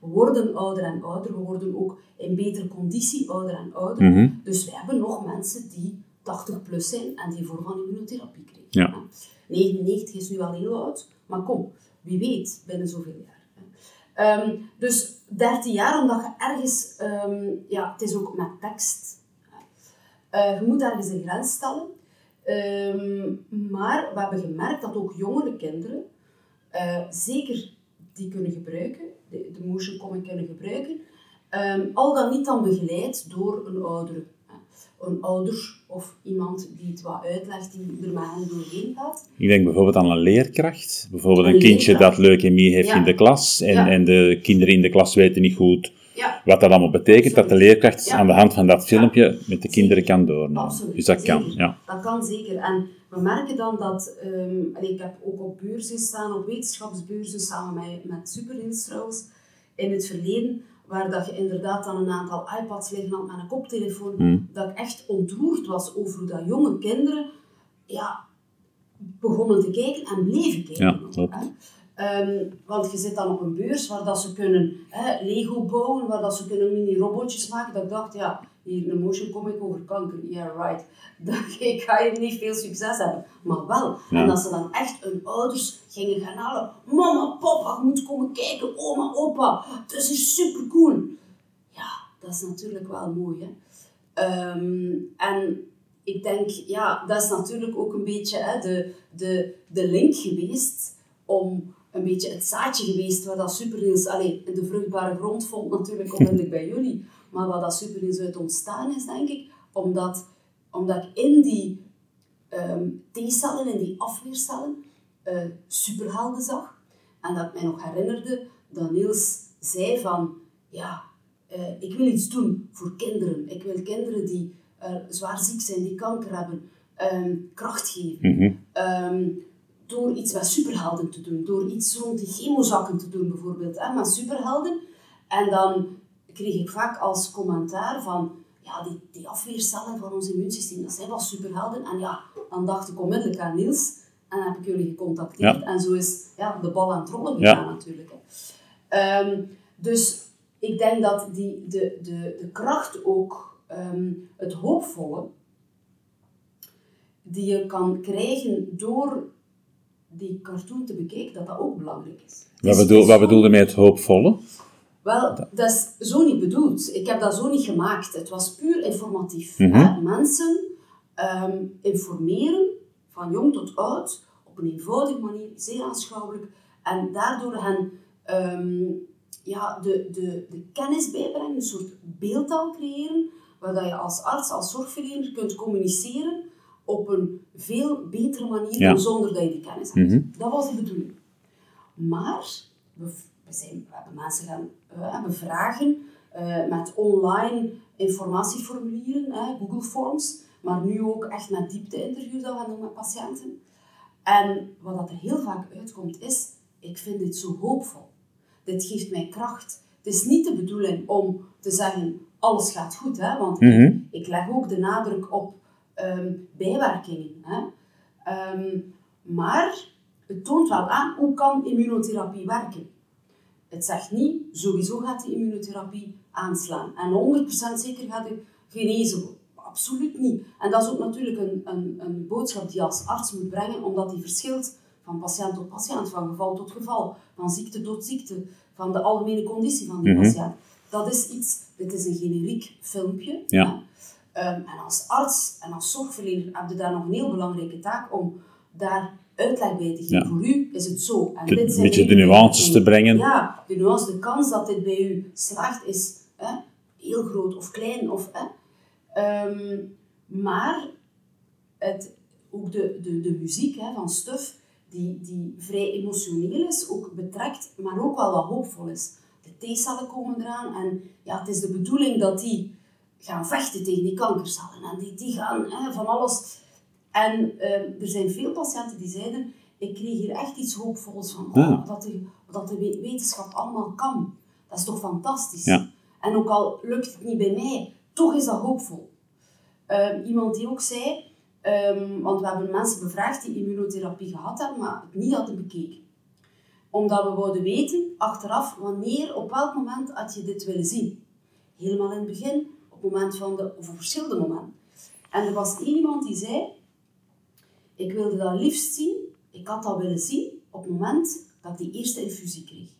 We worden ouder en ouder. We worden ook in betere conditie ouder en ouder. Mhm. Dus we hebben nog mensen die 80 plus zijn en die vorm van immunotherapie krijgen. Ja. hè. 99 is nu wel heel oud, maar kom, wie weet, binnen zoveel jaar. Ehm, dus 13 jaar, omdat je ergens, ehm, ja, het is ook met tekst. Eh, je moet ergens een grens stellen. Ehm, maar we hebben gemerkt dat ook jongere kinderen, eh, zeker die kunnen gebruiken, de, de motion comic kunnen gebruiken, ehm, al dan niet dan begeleid door een oudere. Een ouder of iemand die het wat uitlegt, die er met hen doorheen gaat. Ik denk bijvoorbeeld aan een leerkracht. Bijvoorbeeld een, Een kindje leerkracht. dat leukemie heeft Ja. in de klas en, Ja. en de kinderen in de klas weten niet goed Ja, wat dat allemaal betekent, dat de leerkracht Ja. aan de hand van dat filmpje met de kinderen kan doornemen. Absoluut, Dus dat kan, ja. Dat kan zeker. En we merken dan dat, ehm, allee, ik heb ook op beurzen gestaan, op wetenschapsbeurzen, samen met, met trouwens, in het verleden, waar dat je inderdaad dan een aantal iPads liggen had met een koptelefoon, Hmm. dat ik echt ontroerd was over hoe dat jonge kinderen ja, begonnen te kijken en bleven kijken. Ja, Ehm, want je zit dan op een beurs waar dat ze kunnen hè, Lego bouwen, waar dat ze kunnen mini-robotjes maken. Dat ik dacht, ja, hier een motion comic over kanker, yeah right. Dat, ik ga hier niet veel succes hebben. Maar wel. Ja. En dat ze dan echt hun ouders gingen gaan halen. Mama, papa, moet komen kijken. Oma, opa, het is super cool. Ja, dat is natuurlijk wel mooi. Hè? Ehm, en ik denk, ja, dat is natuurlijk ook een beetje hè, de, de, de link geweest om een beetje het zaadje geweest waar dat Superheels, allee, de vruchtbare grond vond natuurlijk onmiddellijk bij jullie, maar waar dat Superheels uit ontstaan is, denk ik, omdat, omdat ik in die ehm, T-cellen, in die afweercellen, eh, superhelden zag. En dat ik mij nog herinnerde dat Niels zei van, ja, eh, ik wil iets doen voor kinderen. Ik wil kinderen die eh, zwaar ziek zijn, die kanker hebben, ehm, kracht geven. Mhm. Ehm, door iets met superhelden te doen, door iets rond die chemozakken te doen bijvoorbeeld, hè, met superhelden. En dan kreeg ik vaak als commentaar van, ja, die, die afweercellen van ons immuunsysteem, dat zijn wel superhelden. En ja, dan dacht ik onmiddellijk aan Niels, En heb ik jullie gecontacteerd. Ja. En zo is ja, de bal aan het rollen Ja. gegaan natuurlijk. Hè. Ehm, dus ik denk dat die, de, de, de kracht ook, ehm, het hoopvolle, die je kan krijgen door die cartoon te bekijken, dat dat ook belangrijk is. Wat bedoel, wat gewoon- bedoelde met het hoopvolle? wel, dat is zo niet bedoeld. Ik heb dat zo niet gemaakt. Het was puur informatief. Mhm. hè. Mensen ehm, informeren, van jong tot oud, op een eenvoudige manier, zeer aanschouwelijk. En daardoor hen ehm, ja, de, de, de kennis bijbrengen, een soort beeldtaal creëren, waar dat je als arts, als zorgverlener kunt communiceren op een veel betere manier Ja. zonder dat je die kennis hebt. Mhm. Dat was de bedoeling. Maar we, we, zijn, we hebben mensen gaan eh, bevragen eh, met online informatieformulieren, Google Forms, maar nu ook echt met diepte-interviews dat we doen met patiënten. En wat dat er heel vaak uitkomt is, ik vind dit zo hoopvol. Dit geeft mij kracht. Het is niet de bedoeling om te zeggen, alles gaat goed, hè, want Mhm. ik leg ook de nadruk op ehm, bijwerkingen. Hè. Ehm, maar het toont wel aan hoe kan immunotherapie werken. Het zegt niet, sowieso gaat die immunotherapie aanslaan. En 100% zeker gaat je genezen worden. Absoluut niet. En dat is ook natuurlijk een, een, een boodschap die je als arts moet brengen, omdat die verschilt van patiënt tot patiënt, van geval tot geval, van ziekte tot ziekte, van de algemene conditie van die Mhm. patiënt. Dat is iets, dit is een generiek filmpje. Ja. Ehm, en als arts en als zorgverlener heb je daar nog een heel belangrijke taak om daar uitleg bij te geven. Ja. Voor u is het zo. En De- dit een zijn beetje de nuances te brengen. Ja, de nuance, de kans dat dit bij u slaagt is hè, heel groot of klein. Of, hè. Ehm, maar het, ook de, de, de muziek hè, van Stuf, die, die vrij emotioneel is, ook betrekt, maar ook wel wat hoopvol is. De T-cellen komen eraan en ja, het is de bedoeling dat die gaan vechten tegen die kankercellen. En die, die gaan hè, van alles... En ehm, er zijn veel patiënten die zeiden, ik kreeg hier echt iets hoopvols van. Oh, Ja. dat, de, dat de we- wetenschap allemaal kan. Dat is toch fantastisch? Ja. En ook al lukt het niet bij mij, toch is dat hoopvol. Ehm, iemand die ook zei, ehm, want we hebben mensen bevraagd die immunotherapie gehad hebben, maar het niet hadden bekeken. Omdat we wouden weten, achteraf, wanneer, op welk moment had je dit willen zien. Helemaal in het begin, het moment van de, of op verschillende momenten. En er was één iemand die zei, ik wilde dat liefst zien, ik had dat willen zien op het moment dat ik die eerste infusie kreeg.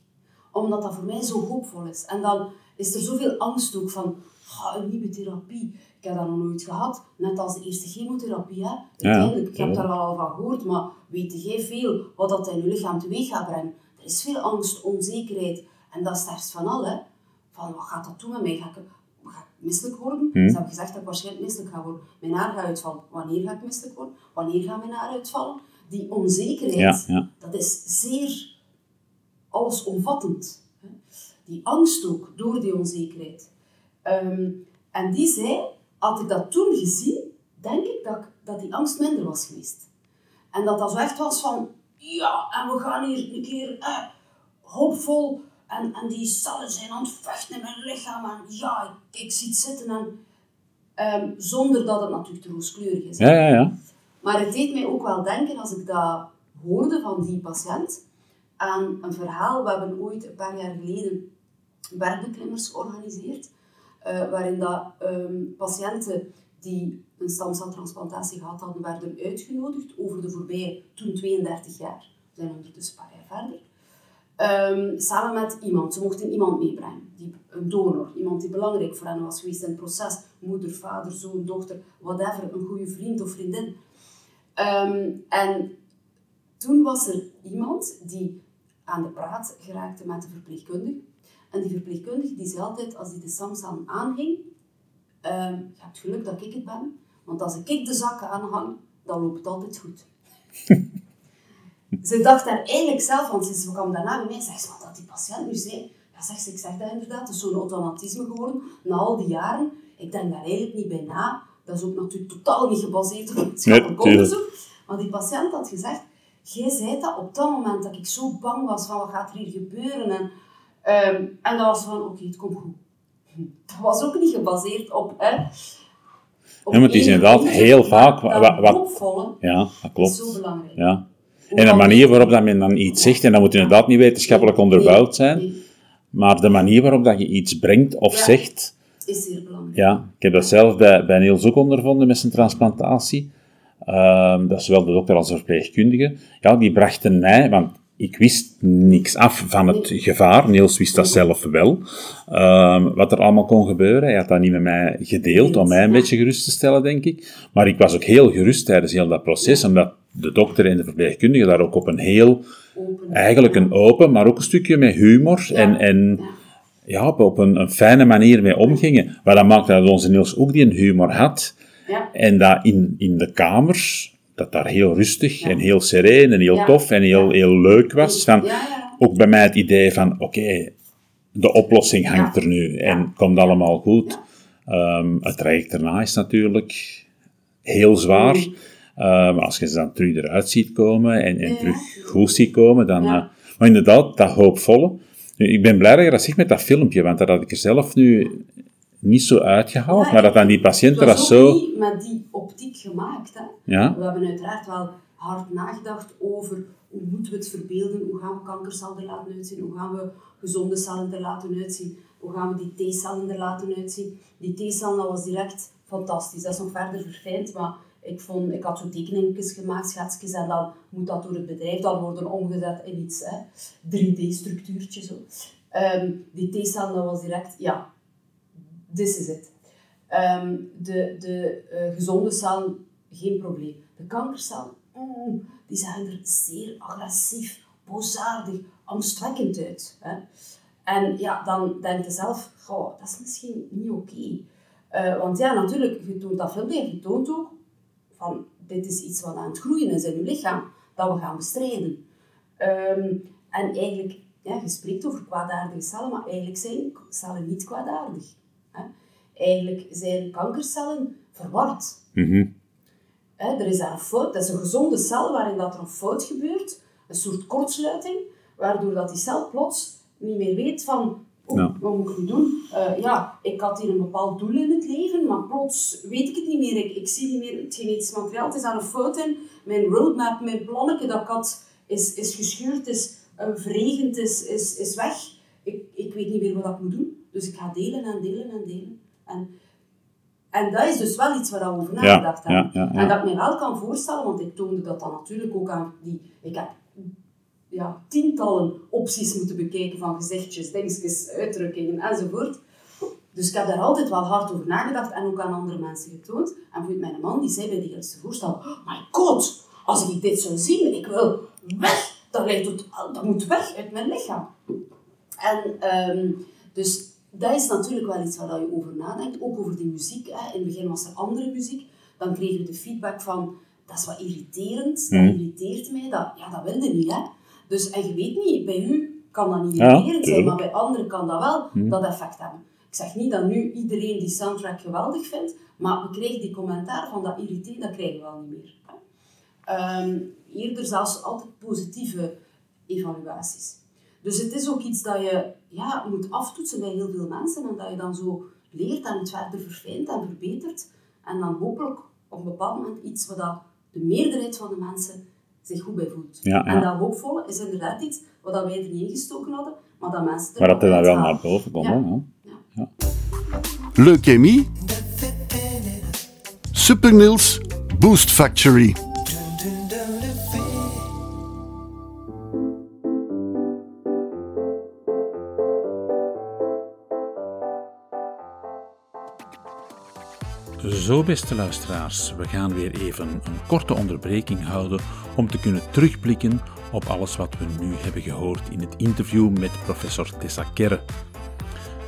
Omdat dat voor mij zo hoopvol is. En dan is er zoveel angst ook van, "Ah, een nieuwe therapie. Ik heb dat nog nooit gehad, net als de eerste chemotherapie. Hè. Uiteindelijk, ik heb ja. daar wel al van gehoord, maar weet jij veel wat dat in je lichaam teweeg gaat brengen? Er is veel angst, onzekerheid. En dat is het van al. Hè. Van, wat gaat dat doen met mij? Ga ik, ga ik misselijk worden? Hmm. Ze hebben gezegd dat ik waarschijnlijk misselijk ga worden. Mijn haar gaat uitvallen. Wanneer ga ik misselijk worden? Wanneer gaat mijn haar uitvallen? Die onzekerheid, Ja, ja. dat is zeer allesomvattend. Die angst ook, door die onzekerheid. Ehm, en die zei, had ik dat toen gezien, denk ik dat, dat die angst minder was geweest. En dat dat zo echt was van, ja, en we gaan hier een keer eh, hoopvol, en, en die cellen zijn aan het vechten in mijn lichaam, en ja, ik, ik zie het zitten, en, ehm, zonder dat het natuurlijk te rooskleurig is. Ja, ja, ja. Maar het deed mij ook wel denken, als ik dat hoorde van die patiënt, aan een verhaal. We hebben ooit een paar jaar geleden bergbeklimmers georganiseerd, eh, waarin dat, ehm, patiënten die een stamceltransplantatie gehad hadden, werden uitgenodigd over de voorbije, toen 32 jaar, we zijn ondertussen een paar jaar verder, Ehm, samen met iemand. Ze mochten iemand meebrengen, die, een donor, iemand die belangrijk voor hen was geweest in het proces. Moeder, vader, zoon, dochter, whatever, een goede vriend of vriendin. Ehm, en toen was er iemand die aan de praat geraakte met de verpleegkundige. En die verpleegkundige die zei altijd, als die de stamcellen aanhing, ehm, je hebt geluk dat ik het ben, want als ik de zakken aanhang, dan loopt het altijd goed. ze dacht daar eigenlijk zelf, want ze kwam daarna bij mij en zegt, wat dat die patiënt nu zei, ja, zegt ze, ik zeg dat inderdaad, het is zo'n automatisme geworden, na al die jaren. Ik denk daar eigenlijk niet bij na. Dat is ook natuurlijk totaal niet gebaseerd op wetenschappelijk Nee, onderzoek. Maar die patiënt had gezegd, jij zei dat op dat moment dat ik zo bang was van wat gaat er hier gebeuren. En, ehm, en dat was van, oké, het komt goed. Dat was ook niet gebaseerd op... Hè, op Ja, maar het is enig inderdaad heel vaak Dat wa- wa- hoopvolle Ja, dat is klopt. zo belangrijk. Ja. En de manier waarop dat men dan iets zegt, en dat moet inderdaad niet wetenschappelijk onderbouwd zijn, maar de manier waarop dat je iets brengt of Ja. zegt, is zeer belangrijk. ja, ik heb dat zelf bij, bij Niels ook ondervonden met zijn transplantatie. Ehm, dat is zowel de dokter als de verpleegkundige. Ja, die brachten mij, want ik wist niks af van het gevaar. Niels wist dat zelf wel. Ehm, wat er allemaal kon gebeuren. Hij had dat niet met mij gedeeld, om mij een beetje gerust te stellen, denk ik. Maar ik was ook heel gerust tijdens heel dat proces, omdat de dokter en de verpleegkundige daar ook op een heel, Open. eigenlijk een open, maar ook een stukje met humor en, en Ja. op, een, een fijne manier mee omgingen. Maar dat maakte dat onze Niels ook die een humor had. En dat in, in de kamers, dat daar heel rustig en heel sereen en heel tof en heel, heel leuk was. Van. Ook bij mij het idee van, oké, de oplossing hangt er nu en komt allemaal goed. Ehm, het traject daarna is natuurlijk heel zwaar. Ehm, als je ze dan terug eruit ziet komen en, terug goed ziet komen, dan... Eh, maar inderdaad, dat hoopvolle. Nu, ik ben blij dat je dat zegt met dat filmpje, want dat had ik er zelf nu niet zo uitgehaald, Ja, maar dat dan die patiënten was ook zo... niet met die optiek gemaakt. Hè. Ja, We hebben uiteraard wel hard nagedacht over hoe moeten we het verbeelden, hoe gaan we kankercellen er laten uitzien, hoe gaan we gezonde cellen er laten uitzien, hoe gaan we die T-cellen er laten uitzien. Die T-cellen, dat was direct fantastisch. Dat is nog verder verfijnd, maar ik, vond, ik had zo tekeningetjes gemaakt, schetsjes, en dan moet dat door het bedrijf dan worden omgezet in iets, hè, 3D-structuurtje zo. Ehm, die T-cellen, dat was direct, ja, this is it. Ehm, de de eh, gezonde cellen, geen probleem. De kankercellen, die zijn er zeer agressief, boosaardig, angstwekkend uit. Hè? En ja, dan denk je zelf, goh, dat is misschien niet oké. Eh, want ja, natuurlijk, je toont dat filmpje je toont ook van, dit is iets wat aan het groeien is in je lichaam, dat we gaan bestrijden. Ehm, en eigenlijk, ja, je spreekt over kwaadaardige cellen, maar eigenlijk zijn cellen niet kwaadaardig. Eigenlijk zijn kankercellen verward. mhm, er is daar een fout, dat is een gezonde cel waarin dat er een fout gebeurt, een soort kortsluiting, waardoor dat die cel plots niet meer weet van, oh, wat moet ik nu doen? Eh, ja, ik had hier een bepaald doel in het leven, maar plots weet ik het niet meer. Ik, ik zie niet meer het genetisch materiaal, het is daar een fout in. Mijn roadmap, mijn plannetje dat ik had, is, is gescheurd, is uh, verregend, is, is, is weg. Ik, ik weet niet meer wat ik moet doen. Dus ik ga delen en delen en delen. En, en dat is dus wel iets waar we over nagedacht ja, hebben. ja, ja. En dat ik me wel kan voorstellen, want ik toonde dat dan natuurlijk ook aan die... Ik heb ja, tientallen opties moeten bekijken van gezichtjes, dingetjes, uitdrukkingen enzovoort. Dus ik heb daar altijd wel hard over nagedacht en ook aan andere mensen getoond. En bijvoorbeeld mijn man, die zei bij die eerste voorstel, oh my god, als ik dit zou zien, ik wil weg. Dat, lijkt tot, dat moet weg uit mijn lichaam. En ehm, dus dat is natuurlijk wel iets waar je over nadenkt. Ook over die muziek. Hè. In het begin was er andere muziek. Dan kregen we de feedback van, dat is wat irriterend. Dat Mhm. irriteert mij. Dat, ja, dat wilde niet. Hè. Dus, en je weet niet, bij u kan dat niet Ja, irriterend zijn, maar bij anderen kan dat wel Mhm. dat effect hebben. Ik zeg niet dat nu iedereen die soundtrack geweldig vindt, maar we krijgen die commentaar van dat irriteert, dat krijgen we al niet meer. Hè. Ehm, eerder zelfs altijd positieve evaluaties. Dus het is ook iets dat je ja, moet aftoetsen bij heel veel mensen en dat je dan zo leert en het verder verfijnt en verbetert. En dan hopelijk op een bepaald moment iets waar dat de meerderheid van de mensen zich goed bij voelt. Ja, ja. En dat hoopvolle is inderdaad iets wat dat wij er niet ingestoken hadden, maar dat mensen er Maar dat er dan wel naar boven komt. Ja. hè, ja. Leukemie. Super Niels Boost Factory. Beste luisteraars, we gaan weer even een korte onderbreking houden om te kunnen terugblikken op alles wat we nu hebben gehoord in het interview met professor Tessa Kerre.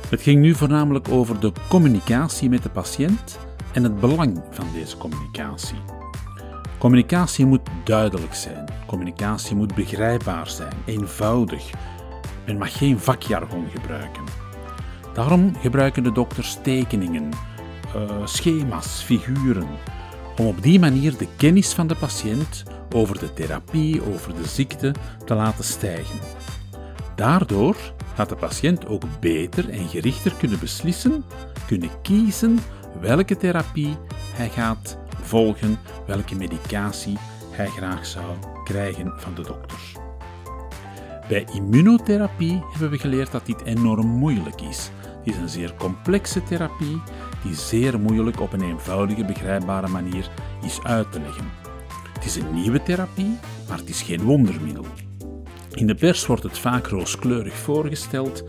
Het ging nu voornamelijk over de communicatie met de patiënt en het belang van deze communicatie. Communicatie moet duidelijk zijn, communicatie moet begrijpbaar zijn, eenvoudig. Men mag geen vakjargon gebruiken. Daarom gebruiken de dokters tekeningen, eh, schema's, figuren, om op die manier de kennis van de patiënt over de therapie, over de ziekte te laten stijgen. Daardoor gaat de patiënt ook beter en gerichter kunnen beslissen, kunnen kiezen welke therapie hij gaat volgen, welke medicatie hij graag zou krijgen van de dokters. Bij immunotherapie hebben we geleerd dat dit enorm moeilijk is. Het is een zeer complexe therapie die zeer moeilijk op een eenvoudige, begrijpbare manier is uit te leggen. Het is een nieuwe therapie, maar het is geen wondermiddel. In de pers wordt het vaak rooskleurig voorgesteld,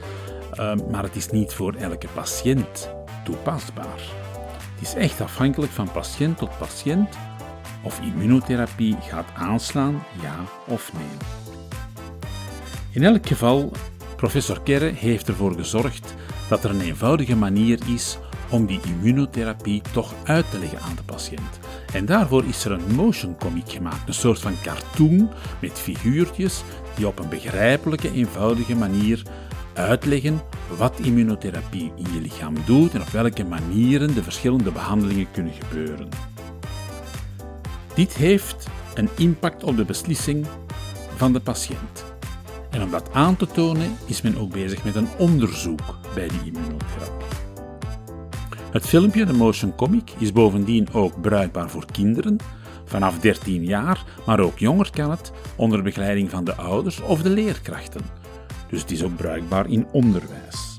ehm, maar het is niet voor elke patiënt toepasbaar. Het is echt afhankelijk van patiënt tot patiënt of immunotherapie gaat aanslaan, ja of nee. In elk geval, professor Kerre heeft ervoor gezorgd dat er een eenvoudige manier is om die immunotherapie toch uit te leggen aan de patiënt. En daarvoor is er een motion comic gemaakt, een soort van cartoon met figuurtjes die op een begrijpelijke, eenvoudige manier uitleggen wat immunotherapie in je lichaam doet en op welke manieren de verschillende behandelingen kunnen gebeuren. Dit heeft een impact op de beslissing van de patiënt. En om dat aan te tonen is men ook bezig met een onderzoek bij die immunotherapie. Het filmpje, de motion comic, is bovendien ook bruikbaar voor kinderen vanaf 13 jaar, maar ook jonger kan het onder begeleiding van de ouders of de leerkrachten. Dus het is ook bruikbaar in onderwijs.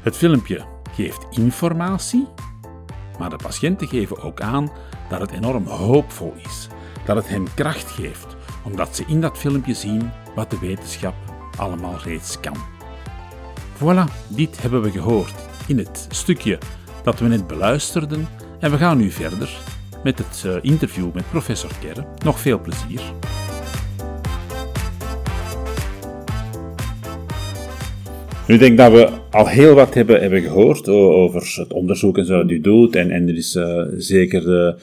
Het filmpje geeft informatie, maar de patiënten geven ook aan dat het enorm hoopvol is, dat het hen kracht geeft, omdat ze in dat filmpje zien wat de wetenschap allemaal reeds kan. Voilà, dit hebben we gehoord in het stukje dat we net beluisterden en we gaan nu verder met het eh, interview met professor Kerre. Nog veel plezier. Nu denk dat we al heel wat hebben, hebben gehoord over het onderzoek en zo dat u doet. En, er is uh, zeker de,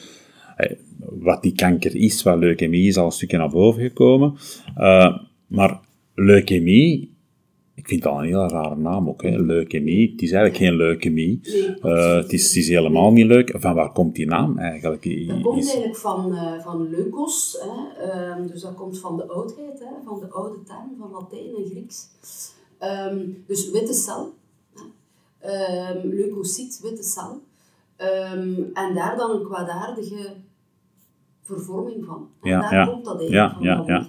uh, wat die kanker is, wat leukemie is, al een stukje naar boven gekomen. Maar leukemie, ik vind het al een hele rare naam ook, hè? leukemie. Het is eigenlijk geen leukemie. Nee, uh, het, is, het is helemaal niet leuk. Van waar komt die naam eigenlijk? Dat komt eigenlijk van, uh, van leukos. Hè? Uh, dus dat komt van de oudheid, hè? van de oude term, van Latijn en Grieks. Um, dus witte cel. Um, leukocyt, witte cel. Um, en daar dan een kwaadaardige vervorming van. En ja, daar ja. komt dat eigenlijk Ja, van, ja,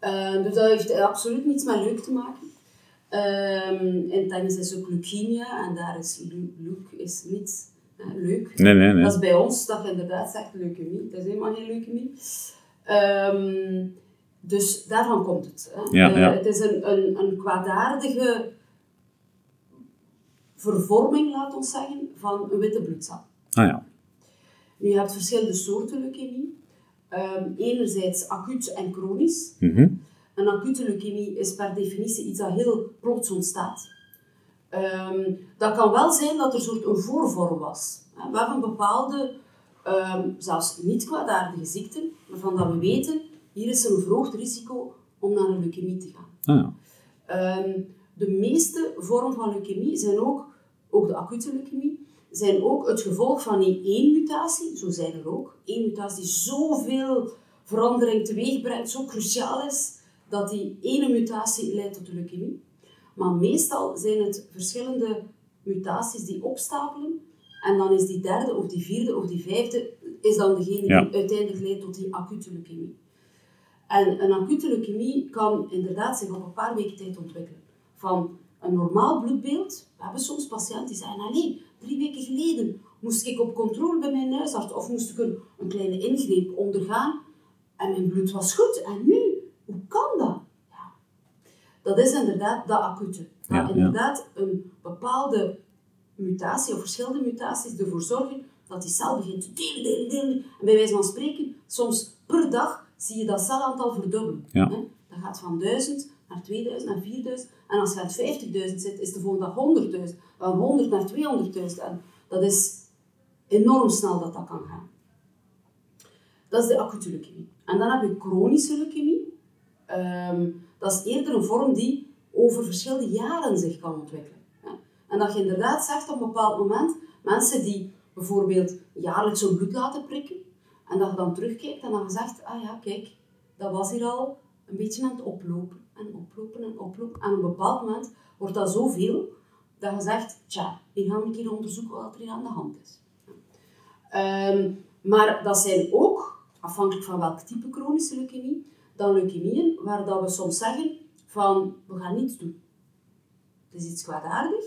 ja. dus dat heeft absoluut niets met leuk te maken. Um, in het Engels is ook leukemia en daar is leuk is niet uh, leuk. Nee, nee, nee. Dat is bij ons dat je inderdaad zegt leukemie. Dat is helemaal geen leukemie. Um, dus daarvan komt het. Hè. Ja, uh, ja. Het is een, een, een kwaadaardige vervorming, laat ons zeggen, van een witte bloedcel. Ah ja. Nu, je hebt verschillende soorten leukemie. Um, enerzijds acuut en chronisch. Mm -hmm. Een acute leukemie is per definitie iets dat heel plots ontstaat. Um, dat kan wel zijn dat er een soort een voorvorm was. We hebben bepaalde, um, zelfs niet kwaadaardige ziekten, waarvan dat we weten, hier is een verhoogd risico om naar een leukemie te gaan. Ah, ja. um, de meeste vormen van leukemie zijn ook, ook de acute leukemie, zijn ook het gevolg van die één mutatie, zo zijn er ook, één mutatie die zoveel verandering teweeg brengt, zo cruciaal is, dat die ene mutatie leidt tot de leukemie. Maar meestal zijn het verschillende mutaties die opstapelen. En dan is die derde of die vierde of die vijfde is dan degene Ja. die uiteindelijk leidt tot die acute leukemie. En een acute leukemie kan inderdaad zich op een paar weken tijd ontwikkelen. Van een normaal bloedbeeld. We hebben soms patiënten die zeggen, allee, drie weken geleden moest ik op controle bij mijn huisarts of moest ik een, een kleine ingreep ondergaan en mijn bloed was goed. En nu, kan dat? Ja. Dat is inderdaad dat acute. Dat Ja, inderdaad een bepaalde mutatie of verschillende mutaties ervoor zorgen dat die cel begint te delen, delen, delen. En bij wijze van spreken, soms per dag zie je dat celaantal verdubbelen. Ja. Hè? Dat gaat van 1000 naar 2000 naar 4000. En als je aan 50.000 zit, is de volgende dag 100.000. Van 100 naar 200.000. En dat is enorm snel dat dat kan gaan. Dat is de acute leukemie. En dan heb je chronische leukemie. Ehm, dat is eerder een vorm die over verschillende jaren zich kan ontwikkelen. En dat je inderdaad zegt op een bepaald moment, mensen die bijvoorbeeld jaarlijks hun bloed laten prikken, en dat je dan terugkijkt en dan zegt, ah ja, kijk, dat was hier al een beetje aan het oplopen en oplopen en oplopen. En op een bepaald moment wordt dat zoveel dat je zegt, tja, hier gaan we een keer onderzoeken wat er hier aan de hand is. Ehm, maar dat zijn ook afhankelijk van welk type chronische leukemie, dan leukemieën waar dat we soms zeggen van we gaan niets doen. Het is iets kwaadaardig.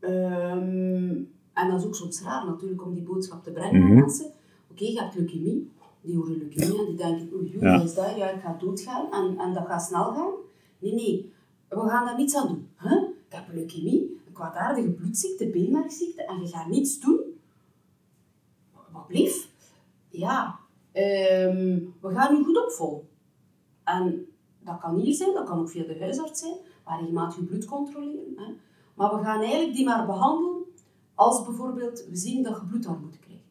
Ehm, en dat is ook soms raar natuurlijk om die boodschap te brengen aan Mhm. mensen. Oké, je hebt leukemie. Die horen leukemie en die denken, oei, oei, Ja. wat is dat? Ja, ik ga doodgaan en, en dat gaat snel gaan. Nee, nee, we gaan daar niets aan doen. Huh? Ik heb leukemie, een kwaadaardige bloedziekte, beenmergziekte en je gaat niets doen. Wat blief? Ja, ehm, we gaan u goed opvolgen. En dat kan hier zijn, dat kan ook via de huisarts zijn, waar regelmatig je bloed controleren. Hè. Maar we gaan eigenlijk die maar behandelen als bijvoorbeeld we zien dat je bloedarmoede krijgt.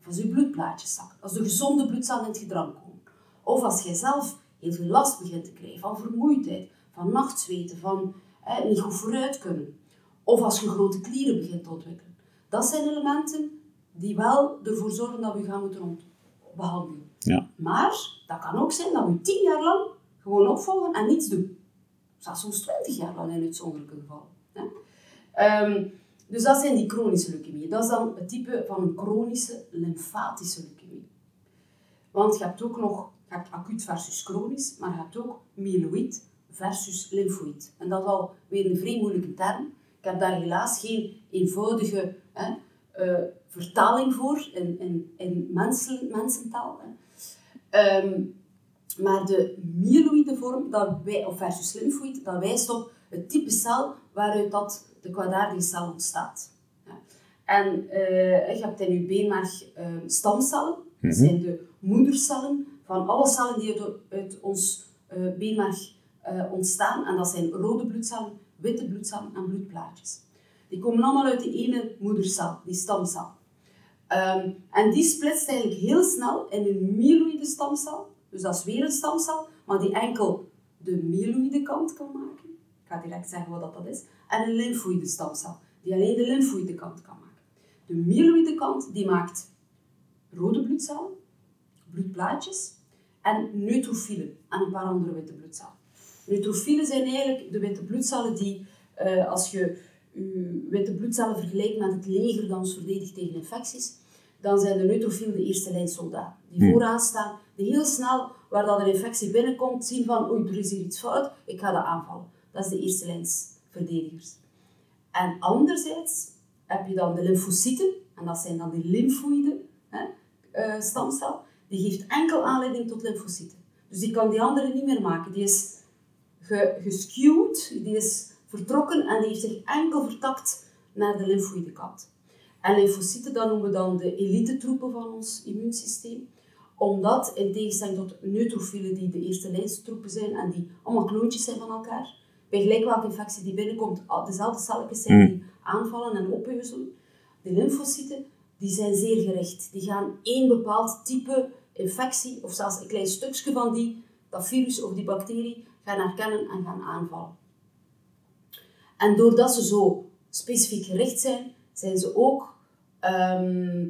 Of als je bloedplaatjes zakken. Als de gezonde bloedcellen in het gedrang komen. Of als jij zelf heel veel last begint te krijgen van vermoeidheid, van nachtzweten, van hè, niet goed vooruit kunnen. Of als je grote klieren begint te ontwikkelen. Dat zijn elementen die wel ervoor zorgen dat we je gaan moeten behandelen. Maar dat kan ook zijn dat we tien jaar lang gewoon opvolgen en niets doen. Zelfs soms twintig jaar lang in uitzonderlijke gevallen. Ehm, dus dat zijn die chronische leukemieën. Dat is dan het type van een chronische lymfatische leukemie. Want je hebt ook nog je acuut versus chronisch, maar je hebt ook myeloïd versus lymfoïd. En dat is al weer een vrij moeilijke term. Ik heb daar helaas geen eenvoudige hè, eh, vertaling voor in, in, in mensen, mensentaal. Ehm, maar de myeloïde vorm, dat wij, of versus lymfoïd, dat wijst op het type cel waaruit dat de kwaadaardige cel ontstaat. Ja. En eh, je hebt in je beenmerg eh, stamcellen. Dat zijn de moedercellen van alle cellen die uit, uit ons eh, beenmerg eh, ontstaan. En dat zijn rode bloedcellen, witte bloedcellen en bloedplaatjes. Die komen allemaal uit die ene moedercel, die stamcel. Ehm, en die splitst eigenlijk heel snel in een myeloïde stamcel. Dus dat is weer een stamcel, maar die enkel de myeloïde kant kan maken. Ik ga direct zeggen wat dat is. En een lymfoïde stamcel, die alleen de lymfoïde kant kan maken. De myeloïde kant die maakt rode bloedcellen, bloedplaatjes en neutrofielen en een paar andere witte bloedcellen. Neutrofielen zijn eigenlijk de witte bloedcellen die, eh, als je je witte bloedcellen vergelijkt met het leger dat ons verdedigt tegen infecties, dan zijn de neutrofielen de eerste lijn soldaten. Die vooraan staan, die heel snel, waar dat een infectie binnenkomt, zien van oei, er is hier iets fout, ik ga dat aanvallen. Dat is de eerste lijns verdedigers. En anderzijds heb je dan de lymfocyten, en dat zijn dan de lymfoïde eh, stamcel, die geeft enkel aanleiding tot lymfocyten. Dus die kan die andere niet meer maken. Die is ge, geskewd, die is vertrokken en die heeft zich enkel vertakt naar de lymfoïde kant. En lymfocyten, dat noemen we dan de elite-troepen van ons immuunsysteem. Omdat, in tegenstelling tot neutrofielen, die de eerste lijnstroepen zijn en die allemaal kloontjes zijn van elkaar, bij gelijk welke infectie die binnenkomt, dezelfde celletjes zijn die aanvallen en opheuzelen. De lymfocyten, die zijn zeer gericht. Die gaan één bepaald type infectie, of zelfs een klein stukje van die, dat virus of die bacterie, gaan herkennen en gaan aanvallen. En doordat ze zo specifiek gericht zijn, zijn ze ook ehm,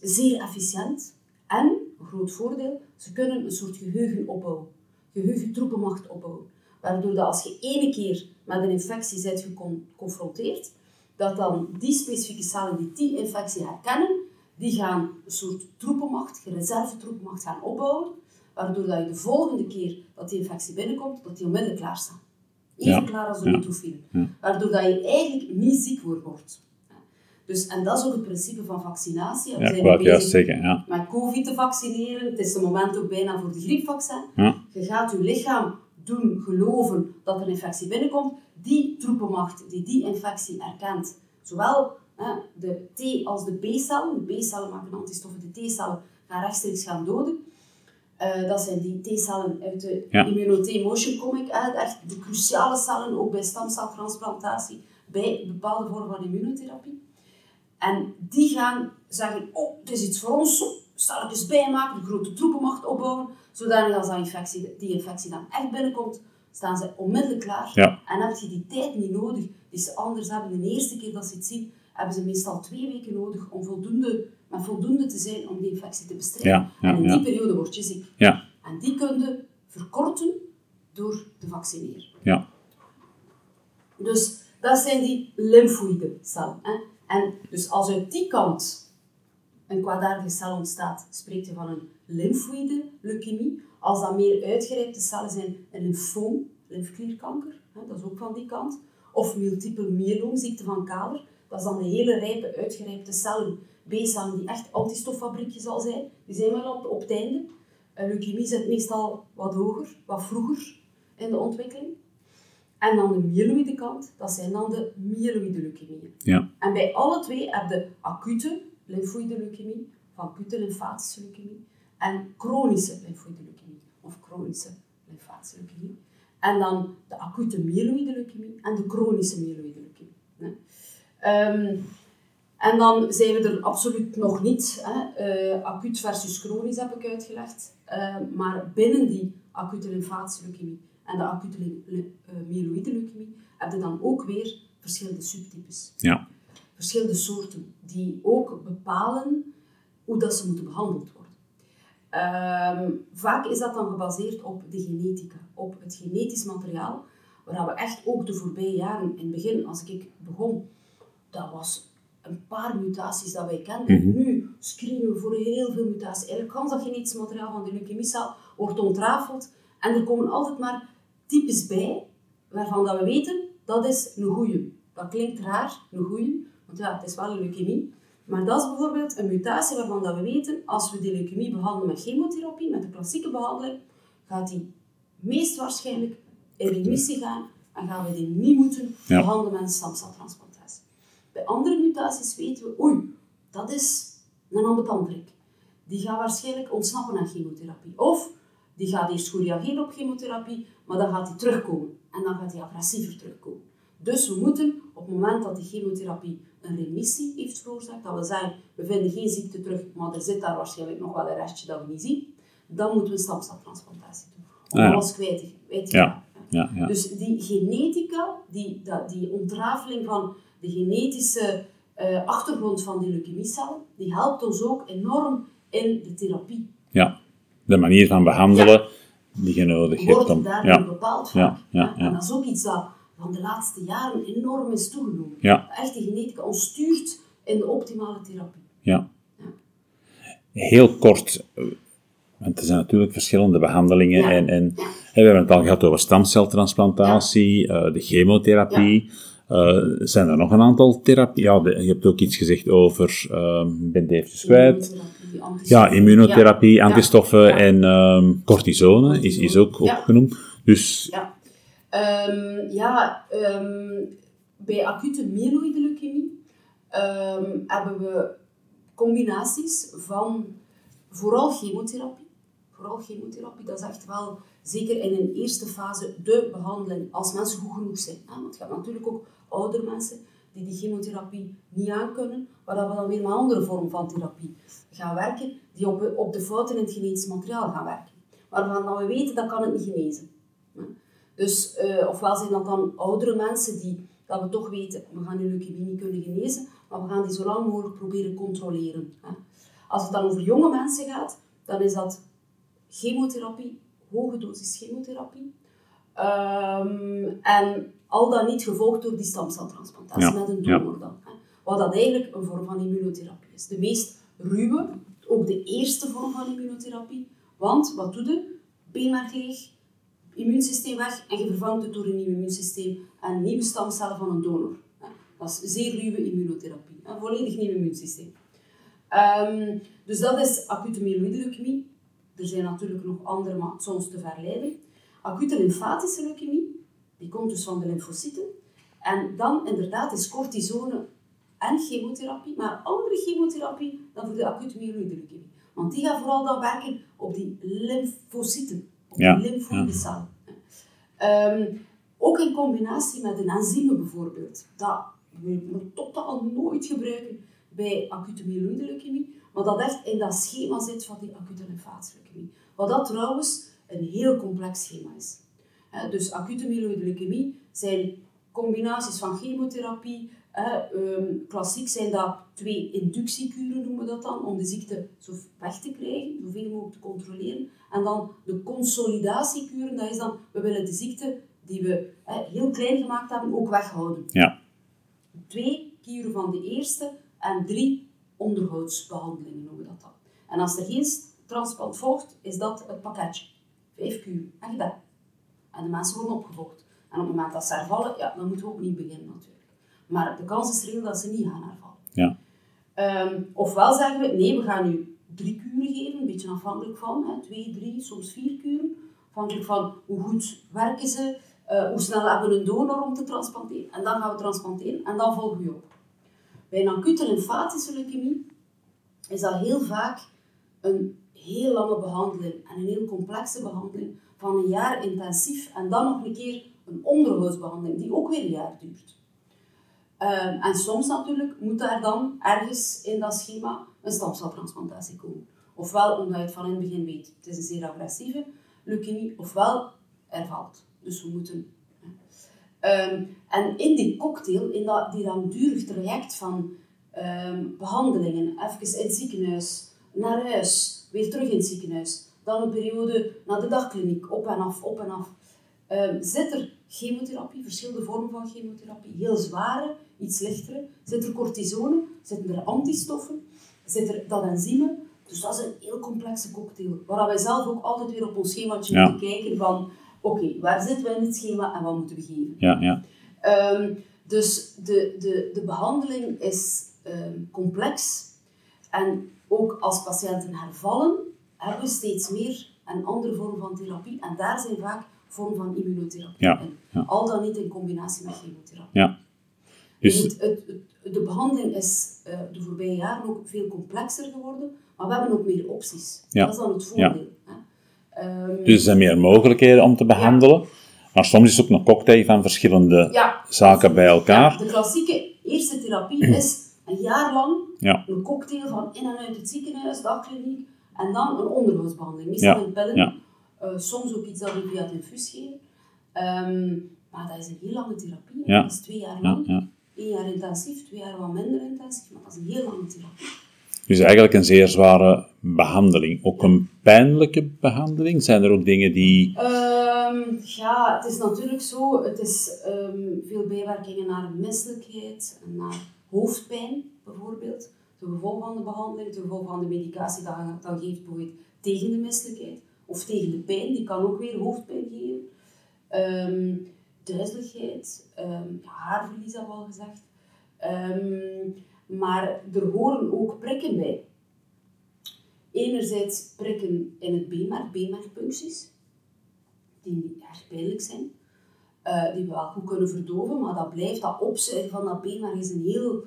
zeer efficiënt. En, een groot voordeel, ze kunnen een soort geheugen opbouwen. Geheugentroepenmacht opbouwen. Waardoor dat als je ene keer met een infectie bent geconfronteerd, dat dan die specifieke cellen die die infectie herkennen, die gaan een soort troepenmacht, een reservetroepenmacht gaan opbouwen, waardoor dat je de volgende keer dat die infectie binnenkomt, dat die onmiddellijk klaar staan. Even Ja, klaar als ja, neutrofielen. ja. Waardoor dat je eigenlijk niet ziek wordt. Dus, en dat is ook het principe van vaccinatie. We Ja, zijn het juist bezig zeggen, ja. met COVID te vaccineren. Het is het moment ook bijna voor de griepvaccin. Ja. Je gaat je lichaam doen geloven dat er een infectie binnenkomt. Die troepenmacht die die infectie erkent, zowel hè, de T als de B-cellen, de B-cellen maken antistoffen, de T-cellen gaan rechtstreeks gaan doden. Eh, dat zijn die T-cellen uit de Ja. immuno-T-motion comic, hè, echt de cruciale cellen, ook bij stamceltransplantatie, bij bepaalde vormen van immunotherapie. En die gaan zeggen, oh, het is iets voor ons, stelletjes bijmaken, de grote troepenmacht opbouwen, zodanig als dat infectie, die infectie dan echt binnenkomt, staan ze onmiddellijk klaar. Ja. En heb je die tijd niet nodig, die ze anders hebben de eerste keer dat ze het zien, hebben ze meestal twee weken nodig om voldoende, met voldoende te zijn om die infectie te bestrijden. Ja, ja, en in die periode word je ziek. Ja, En die kun je verkorten door te vaccineren. ja. Dus dat zijn die lymfoïde cellen. Hè? En dus als uit die kant een kwaadaardige cel ontstaat, spreekt je van een lymfoïde leukemie. Als dat meer uitgerijpte cellen zijn, een lymfoom, lymfklierkanker, dat is ook van die kant. Of multiple myeloom, ziekte van Kaler. Dat is dan de hele rijpe, uitgerijpte cellen, B-cellen, die echt antistoffabriekjes al zijn. Die zijn wel op, op het einde. Leukemie zit meestal wat hoger, wat vroeger in de ontwikkeling. En dan de myeloïde kant, dat zijn dan de myeloïde leukemieën. Ja. En bij alle twee heb je acute lymfoïde leukemie, of acute lymfatische leukemie, en chronische lymfoïde leukemie, of chronische lymfatische leukemie. En dan de acute myeloïde leukemie en de chronische myeloïde leukemie. Um, en dan zijn we er absoluut nog niet. Hè. Uh, acuut versus chronisch heb ik uitgelegd. Uh, maar binnen die acute lymfatische leukemie en de acute uh, myeloïde leukemie heb je dan ook weer verschillende subtypes. Ja. Verschillende soorten die ook bepalen hoe dat ze moeten behandeld worden. Ehm, vaak is dat dan gebaseerd op de genetica, op het genetisch materiaal, waar we echt ook de voorbije jaren, in het begin, als ik begon, dat was een paar mutaties dat wij kenden. Mhm. Nu screenen we voor heel veel mutaties. Eigenlijk kan dat genetisch materiaal van de leukemiecel wordt ontrafeld en er komen altijd maar types bij waarvan dat we weten dat is een goeie. Dat klinkt raar, een goeie, want ja, het is wel een leukemie. Maar dat is bijvoorbeeld een mutatie waarvan dat we weten, als we die leukemie behandelen met chemotherapie, met de klassieke behandeling, gaat die meest waarschijnlijk in remissie gaan en gaan we die niet moeten Ja. behandelen met een stamceltransplantatie. Bij andere mutaties weten we, oei, dat is een ambetantrik. Die gaat waarschijnlijk ontsnappen aan chemotherapie. Of die gaat eerst goed reageren op chemotherapie, maar dan gaat hij terugkomen. En dan gaat hij agressiever terugkomen. Dus we moeten op het moment dat die chemotherapie een remissie heeft veroorzaakt, dat we zeggen, we vinden geen ziekte terug, maar er zit daar waarschijnlijk nog wel een restje dat we niet zien, dan moeten we een stamceltransplantatie doen. Om ja. alles kwijt te, te Ja. Ja, ja. Dus die genetica, die, die ontrafeling van de genetische eh, achtergrond van die leukemiecellen, die helpt ons ook enorm in de therapie. De manier van behandelen die je nodig hebt Wordt om... daardoor Ja, bepaald Ja, vaak. ja, En dat is ook iets dat van de laatste jaren enorm is toegenomen. Ja. Echt die genetica ons stuurt in de optimale therapie. ja. Heel kort, eh, want er zijn natuurlijk verschillende behandelingen. En, en we hebben het al gehad over stamceltransplantatie, eh, de chemotherapie. Eh, zijn er nog een aantal therapieën? Ja, de- je hebt ook iets gezegd over, ik ben het eventjes kwijt. Ja, immunotherapie, Ja. antistoffen Ja. en ehm, cortisone is, is ook opgenoemd. Dus Ja, Ehm, ja ehm, bij acute myeloïde leukemie hebben we combinaties van vooral chemotherapie. Vooral chemotherapie, dat is echt wel zeker in een eerste fase de behandeling als mensen goed genoeg zijn. Hè? Want je hebt natuurlijk ook oudere mensen die die chemotherapie niet aankunnen, waar dat we dan weer met een andere vorm van therapie gaan werken, die op, op de fouten in het genetisch materiaal gaan werken. Waarvan dat we weten dat kan het niet genezen. Dus eh, ofwel zijn dat dan oudere mensen die, dat we toch weten, we gaan die leukemie niet kunnen genezen, maar we gaan die zo lang mogelijk proberen controleren. Hè. Als het dan over jonge mensen gaat, dan is dat chemotherapie, hoge dosis chemotherapie. Ehm, en al dan niet gevolgd door die stamceltransplantatie Ja, met een donor dan. Hè. Wat dat eigenlijk een vorm van immunotherapie is. De meest ruwe, ook de eerste vorm van immunotherapie. Want, wat doe je? Beenmerg leeg, immuunsysteem weg en je vervangt het door een nieuw immuunsysteem en nieuwe stamcellen van een donor. hè. Dat is zeer ruwe immunotherapie. Een volledig nieuw immuunsysteem. Ehm, dus dat is acute myeloïde leukemie. Er zijn natuurlijk nog andere, maar soms te verleiden. Acute lymfatische leukemie, die komt dus van de lymfocyten. En dan inderdaad is cortisone en chemotherapie, maar andere chemotherapie dan voor de acute myeloïde leukemie. Want die gaat vooral dan werken op die lymfocyten, op Ja, die lymfoïde cellen. Ehm, ook in combinatie met een enzyme bijvoorbeeld. Dat we we totaal nooit gebruiken bij acute myeloïde leukemie, maar dat echt in dat schema zit van die acute lymfatische leukemie. Wat dat trouwens een heel complex schema is. Hè, Dus acute myeloïde leukemie zijn combinaties van chemotherapie. ehm, klassiek zijn dat twee inductiekuren, noemen we dat dan, om de ziekte zo weg te krijgen, zoveel mogelijk te controleren. En dan de consolidatiekuren, dat is dan, we willen de ziekte die we hè, heel klein gemaakt hebben, ook weghouden. ja, Twee kuren van de eerste en drie onderhoudsbehandelingen noemen we dat dan. En als er geen transplant volgt, is dat het pakketje. Vijf kuren, en gedaan. En de mensen worden opgevolgd. En op het moment dat ze hervallen, ja, dan moeten we ook niet beginnen natuurlijk. Maar de kans is reëel dat ze niet gaan hervallen. Ja. Ehm, ofwel zeggen we, nee, we gaan nu drie kuren geven, een beetje afhankelijk van, hè, twee, drie, soms vier kuren. Afhankelijk van hoe goed werken ze, uh, hoe snel hebben we een donor om te transplanteren. En dan gaan we transplanteren en dan volgen we op. Bij een acute lymfatische leukemie is dat heel vaak een heel lange behandeling en een heel complexe behandeling van een jaar intensief en dan nog een keer een onderhoudsbehandeling die ook weer een jaar duurt. Ehm, en soms natuurlijk moet daar dan ergens in dat schema een stamceltransplantatie komen. Ofwel omdat je het van in het begin weet, het is een zeer agressieve leukemie, ofwel er valt. Dus we moeten... Um, en in die cocktail, in dat, die langdurig traject van um, behandelingen, even in het ziekenhuis, naar huis, weer terug in het ziekenhuis, dan een periode naar de dagkliniek, op en af, op en af, zit er chemotherapie, verschillende vormen van chemotherapie, heel zware, iets lichtere. Zit er cortisone, zitten er antistoffen, zit er dat enzyme. Dus dat is een heel complexe cocktail, waar wij zelf ook altijd weer op ons schemaatje moeten kijken van oké, waar zitten we in het schema en wat moeten we geven. Ja, ja. Um, dus de, de, de behandeling is um, complex en ook als patiënten hervallen, hebben we steeds meer een andere vorm van therapie en daar zijn vaak vorm van immunotherapie ja, in. Al dan niet in combinatie met chemotherapie. Ja. Dus... Het, het, de behandeling is uh, de voorbije jaren ook veel complexer geworden, maar we hebben ook meer opties. Ja. Dat is dan het voordeel. Hè. Um, dus er zijn meer mogelijkheden om te behandelen, maar soms is het ook een cocktail van verschillende zaken bij elkaar. de klassieke eerste therapie is een jaar lang een cocktail van in en uit het ziekenhuis, dagkliniek, en dan een onderhoudsbehandeling, meestal pillen. Uh, soms ook iets dat we via het infuus geven. Um, maar dat is een heel lange therapie. Ja. Dat is twee jaar lang. Eén jaar intensief, twee jaar wat minder intensief. Maar dat is een heel lange therapie. Dus eigenlijk een zeer zware behandeling. Ook een pijnlijke behandeling? Zijn er ook dingen die... Um, ja, het is natuurlijk zo. Het is um, veel bijwerkingen naar misselijkheid, naar hoofdpijn bijvoorbeeld. De gevolg van de behandeling, de gevolg van de medicatie dat dan geeft bijvoorbeeld tegen de misselijkheid of tegen de pijn, die kan ook weer hoofdpijn geven. Um, duizeligheid, um, haarverlies al wel gezegd. Um, maar er horen ook prikken bij. Enerzijds prikken in het beenmerg, beenmergpuncties, die erg pijnlijk zijn. Uh, die we wel goed kunnen verdoven, maar dat blijft, dat opzuigen van dat beenmerg is een heel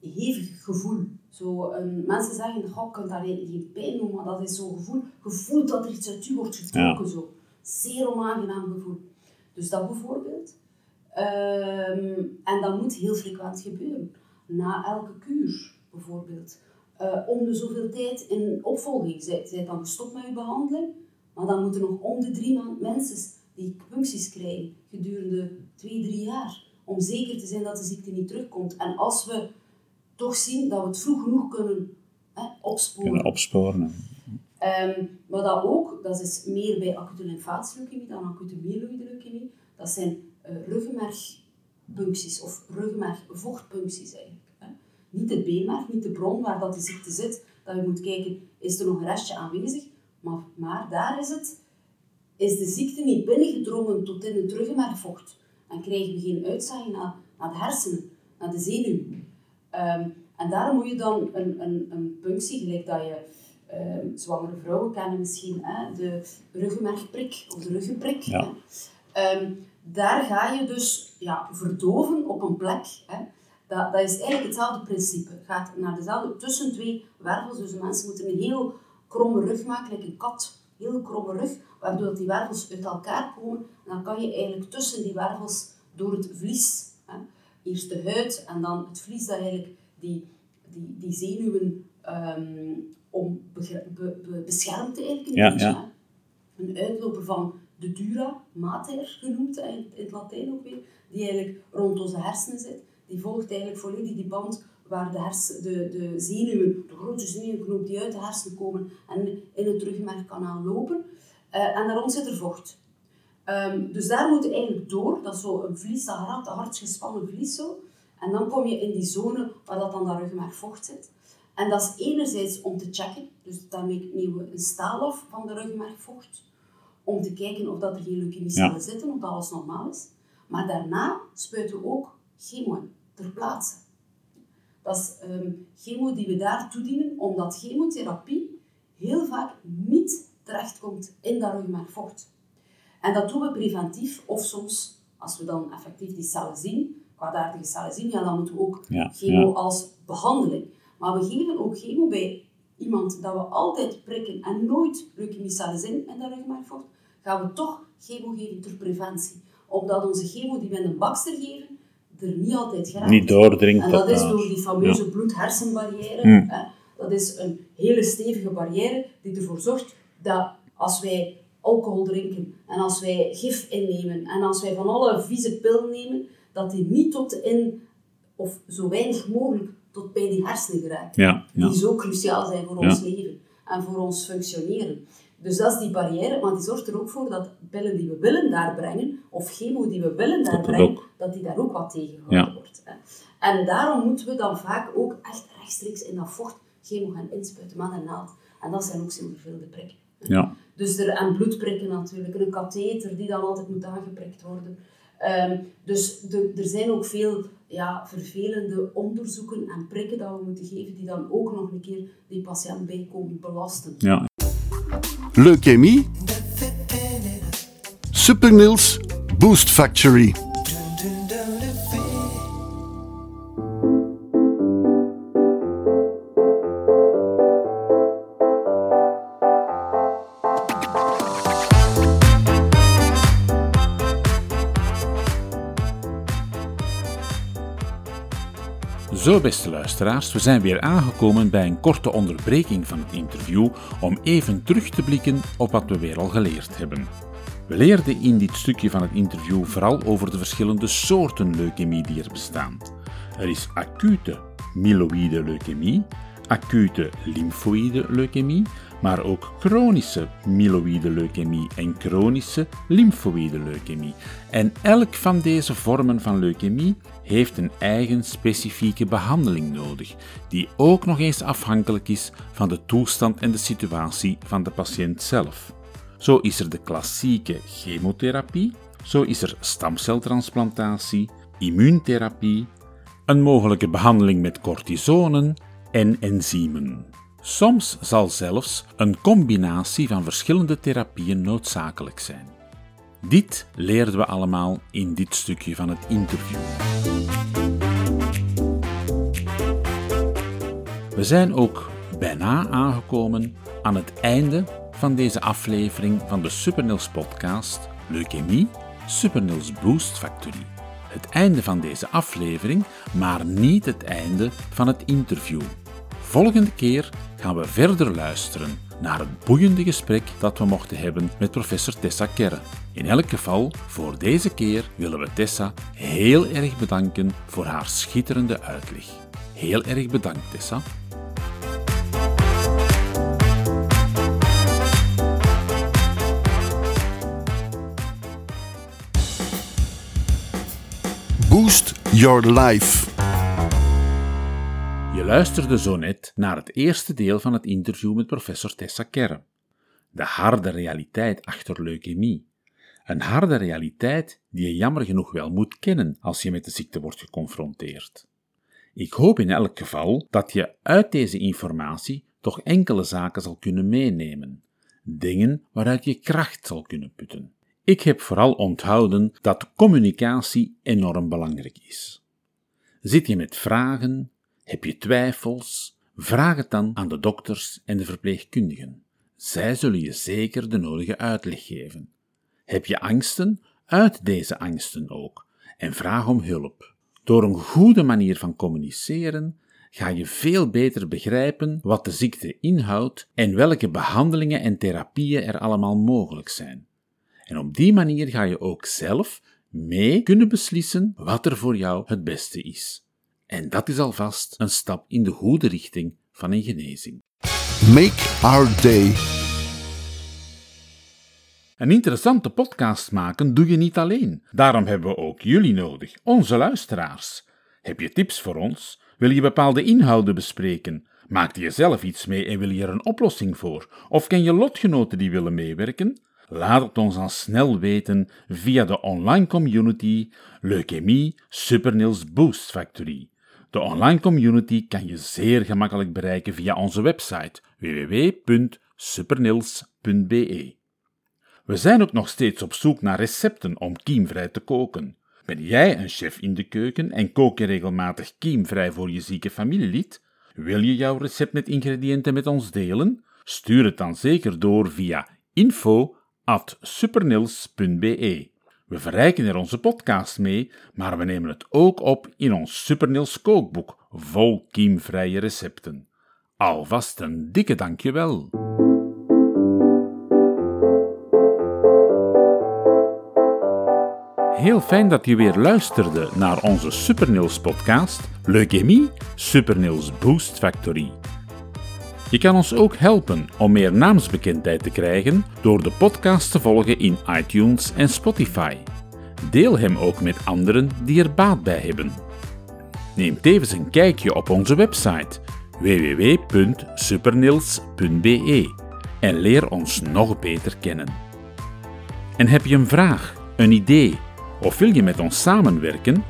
hevig gevoel. Zo, een, mensen zeggen, goh, ik kan daar geen pijn noemen, maar dat is zo'n gevoel. Je voelt dat er iets uit je wordt getrokken. Ja. Zo. Zeer onaangenaam gevoel. Dus dat bijvoorbeeld. Um, en dat moet heel frequent gebeuren. Na elke kuur, bijvoorbeeld. Uh, om de zoveel tijd in opvolging. Zij, zij dan gestopt met je behandeling, maar dan moeten nog om de drie maanden mensen die puncties krijgen gedurende twee, drie jaar. Om zeker te zijn dat de ziekte niet terugkomt. En als we toch zien dat we het vroeg genoeg kunnen hè, opsporen. Kunnen opsporen. Um, maar dat ook, dat is meer bij acute lymfatische leukemie dan acute myeloïde leukemie, dat zijn uh, ruggenmergpuncties of ruggenmergvochtpuncties eigenlijk. Hè. Niet het beenmerg, niet de bron waar dat de ziekte zit, dat je moet kijken, is er nog een restje aanwezig? Maar, maar daar is het, is de ziekte niet binnengedrongen tot in het ruggenmergvocht. Dan krijgen we geen uitzaaiing naar, naar de hersenen, naar de zenuwen. Um, en daarom moet je dan een, een, een punctie, gelijk dat je um, zwangere vrouwen kennen misschien hè, de ruggenmergprik of de ruggenprik. Ja. Um, daar ga je dus ja, verdoven op een plek. Hè. Dat, dat is eigenlijk hetzelfde principe. Het gaat naar dezelfde, tussen twee wervels. Dus de mensen moeten een heel kromme rug maken, like een kat. Heel kromme rug, waardoor die wervels uit elkaar komen. En dan kan je eigenlijk tussen die wervels door het vlies, eerst de huid en dan het vlies dat eigenlijk die, die, die zenuwen um, om be, be, beschermt eigenlijk een Ja, beetje. ja. Een uitloper van de dura mater genoemd, in, het Latijn ook weer, die eigenlijk rond onze hersenen zit. Die volgt eigenlijk volledig die band waar de, hersen, de, de zenuwen, de grote zenuwknoop die uit de hersenen komen en in het rugmergkanaal lopen. Uh, en daarom zit er vocht. Um, dus daar moet je eigenlijk door, dat is zo een vlies, dat hard, dat hard gespannen vlies zo. En dan kom je in die zone waar dat dan dat rugmergvocht zit. En dat is enerzijds om te checken, dus daarmee nemen we een staal af van de rugmergvocht, om te kijken of dat er geen leukemiecellen Ja. zitten, of dat alles normaal is. Maar daarna spuiten we ook chemo in, ter plaatse. Dat is ehm, chemo die we daar toedienen, omdat chemotherapie heel vaak niet terechtkomt in dat rugmergvocht. En dat doen we preventief, of soms, als we dan effectief die cellen zien, kwaadaardige cellen zien, ja, dan moeten we ook Ja, chemo ja. als behandeling. Maar we geven ook chemo bij iemand dat we altijd prikken en nooit leukemiecellen zijn in dat rugmergvocht, gaan we toch chemo geven ter preventie. Omdat onze chemo die we in de bakster geven, er niet altijd geraakt. Niet doordringt En dat tot is door die fameuze bloed-hersenbarrière. Hmm. Hè. Dat is een hele stevige barrière die ervoor zorgt dat als wij alcohol drinken en als wij gif innemen en als wij van alle vieze pillen nemen, dat die niet tot in, of zo weinig mogelijk, tot bij die hersenen geraakt. Ja, ja. Die zo cruciaal zijn voor ons leven en voor ons functioneren. Dus dat is die barrière, maar die zorgt er ook voor dat pillen die we willen daar brengen, of chemo die we willen daar Dat brengen, ook. dat die daar ook wat tegengehouden wordt. Hè. En daarom moeten we dan vaak ook echt rechtstreeks in dat vocht chemo gaan inspuiten met een naald. En dat zijn ook zo'n verveelde prikken. Ja. Dus er, en bloedprikken natuurlijk, een katheter die dan altijd moet aangeprikt worden. Ehm, dus de, er zijn ook veel ja, vervelende onderzoeken en prikken dat we moeten geven, die dan ook nog een keer die patiënt bijkomen belasten. ja. Leukemie. Supernils Boost Factory. Zo, beste luisteraars, we zijn weer aangekomen bij een korte onderbreking van het interview om even terug te blikken op wat we weer al geleerd hebben. We leerden in dit stukje van het interview vooral over de verschillende soorten leukemie die er bestaan. Er is acute myeloïde leukemie, acute lymfoïde leukemie, maar ook chronische myeloïde leukemie en chronische lymfoïde leukemie. En elk van deze vormen van leukemie heeft een eigen specifieke behandeling nodig, die ook nog eens afhankelijk is van de toestand en de situatie van de patiënt zelf. Zo is er de klassieke chemotherapie, zo is er stamceltransplantatie, immuuntherapie, een mogelijke behandeling met cortisonen en enzymen. Soms zal zelfs een combinatie van verschillende therapieën noodzakelijk zijn. Dit leerden we allemaal in dit stukje van het interview. We zijn ook bijna aangekomen aan het einde van deze aflevering van de Supernils podcast Leukemie Supernils Boost Factory. Het einde van deze aflevering, maar niet het einde van het interview. Volgende keer gaan we verder luisteren naar het boeiende gesprek dat we mochten hebben met professor Tessa Kerre. In elk geval, voor deze keer willen we Tessa heel erg bedanken voor haar schitterende uitleg. Heel erg bedankt, Tessa. Boost your life. Je luisterde zo net naar het eerste deel van het interview met professor Tessa Kerre. De harde realiteit achter leukemie. Een harde realiteit die je jammer genoeg wel moet kennen als je met de ziekte wordt geconfronteerd. Ik hoop in elk geval dat je uit deze informatie toch enkele zaken zal kunnen meenemen. Dingen waaruit je kracht zal kunnen putten. Ik heb vooral onthouden dat communicatie enorm belangrijk is. Zit je met vragen? Heb je twijfels? Vraag het dan aan de dokters en de verpleegkundigen. Zij zullen je zeker de nodige uitleg geven. Heb je angsten? Uit deze angsten ook en vraag om hulp. Door een goede manier van communiceren ga je veel beter begrijpen wat de ziekte inhoudt en welke behandelingen en therapieën er allemaal mogelijk zijn. En op die manier ga je ook zelf mee kunnen beslissen wat er voor jou het beste is. En dat is alvast een stap in de goede richting van een genezing. Make our day. Een interessante podcast maken doe je niet alleen. Daarom hebben we ook jullie nodig, onze luisteraars. Heb je tips voor ons? Wil je bepaalde inhouden bespreken? Maakte je zelf iets mee en wil je er een oplossing voor? Of ken je lotgenoten die willen meewerken? Laat het ons dan snel weten via de online community Leukemie Supernils Boost Factory. De online community kan je zeer gemakkelijk bereiken via onze website www.supernils.be. We zijn ook nog steeds op zoek naar recepten om kiemvrij te koken. Ben jij een chef in de keuken en kook je regelmatig kiemvrij voor je zieke familielid? Wil je jouw recept met ingrediënten met ons delen? Stuur het dan zeker door via info.supernils.be. We verrijken er onze podcast mee, maar we nemen het ook op in ons Supernils kookboek vol kiemvrije recepten. Alvast een dikke dankjewel. Heel fijn dat je weer luisterde naar onze Supernils podcast Leukemie Supernils Boost Factory. Je kan ons ook helpen om meer naamsbekendheid te krijgen door de podcast te volgen in iTunes en Spotify. Deel hem ook met anderen die er baat bij hebben. Neem tevens een kijkje op onze website www.supernils.be en leer ons nog beter kennen. En heb je een vraag, een idee of wil je met ons samenwerken?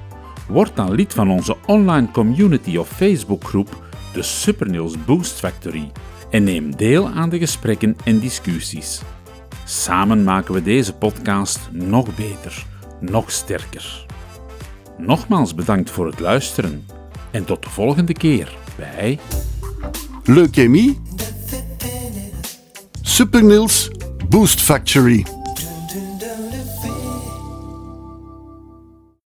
Word dan lid van onze online community of Facebookgroep, de Supernils Boost Factory, en neem deel aan de gesprekken en discussies. Samen maken we deze podcast nog beter, nog sterker. Nogmaals bedankt voor het luisteren en tot de volgende keer bij Leukemie Supernils Boost Factory.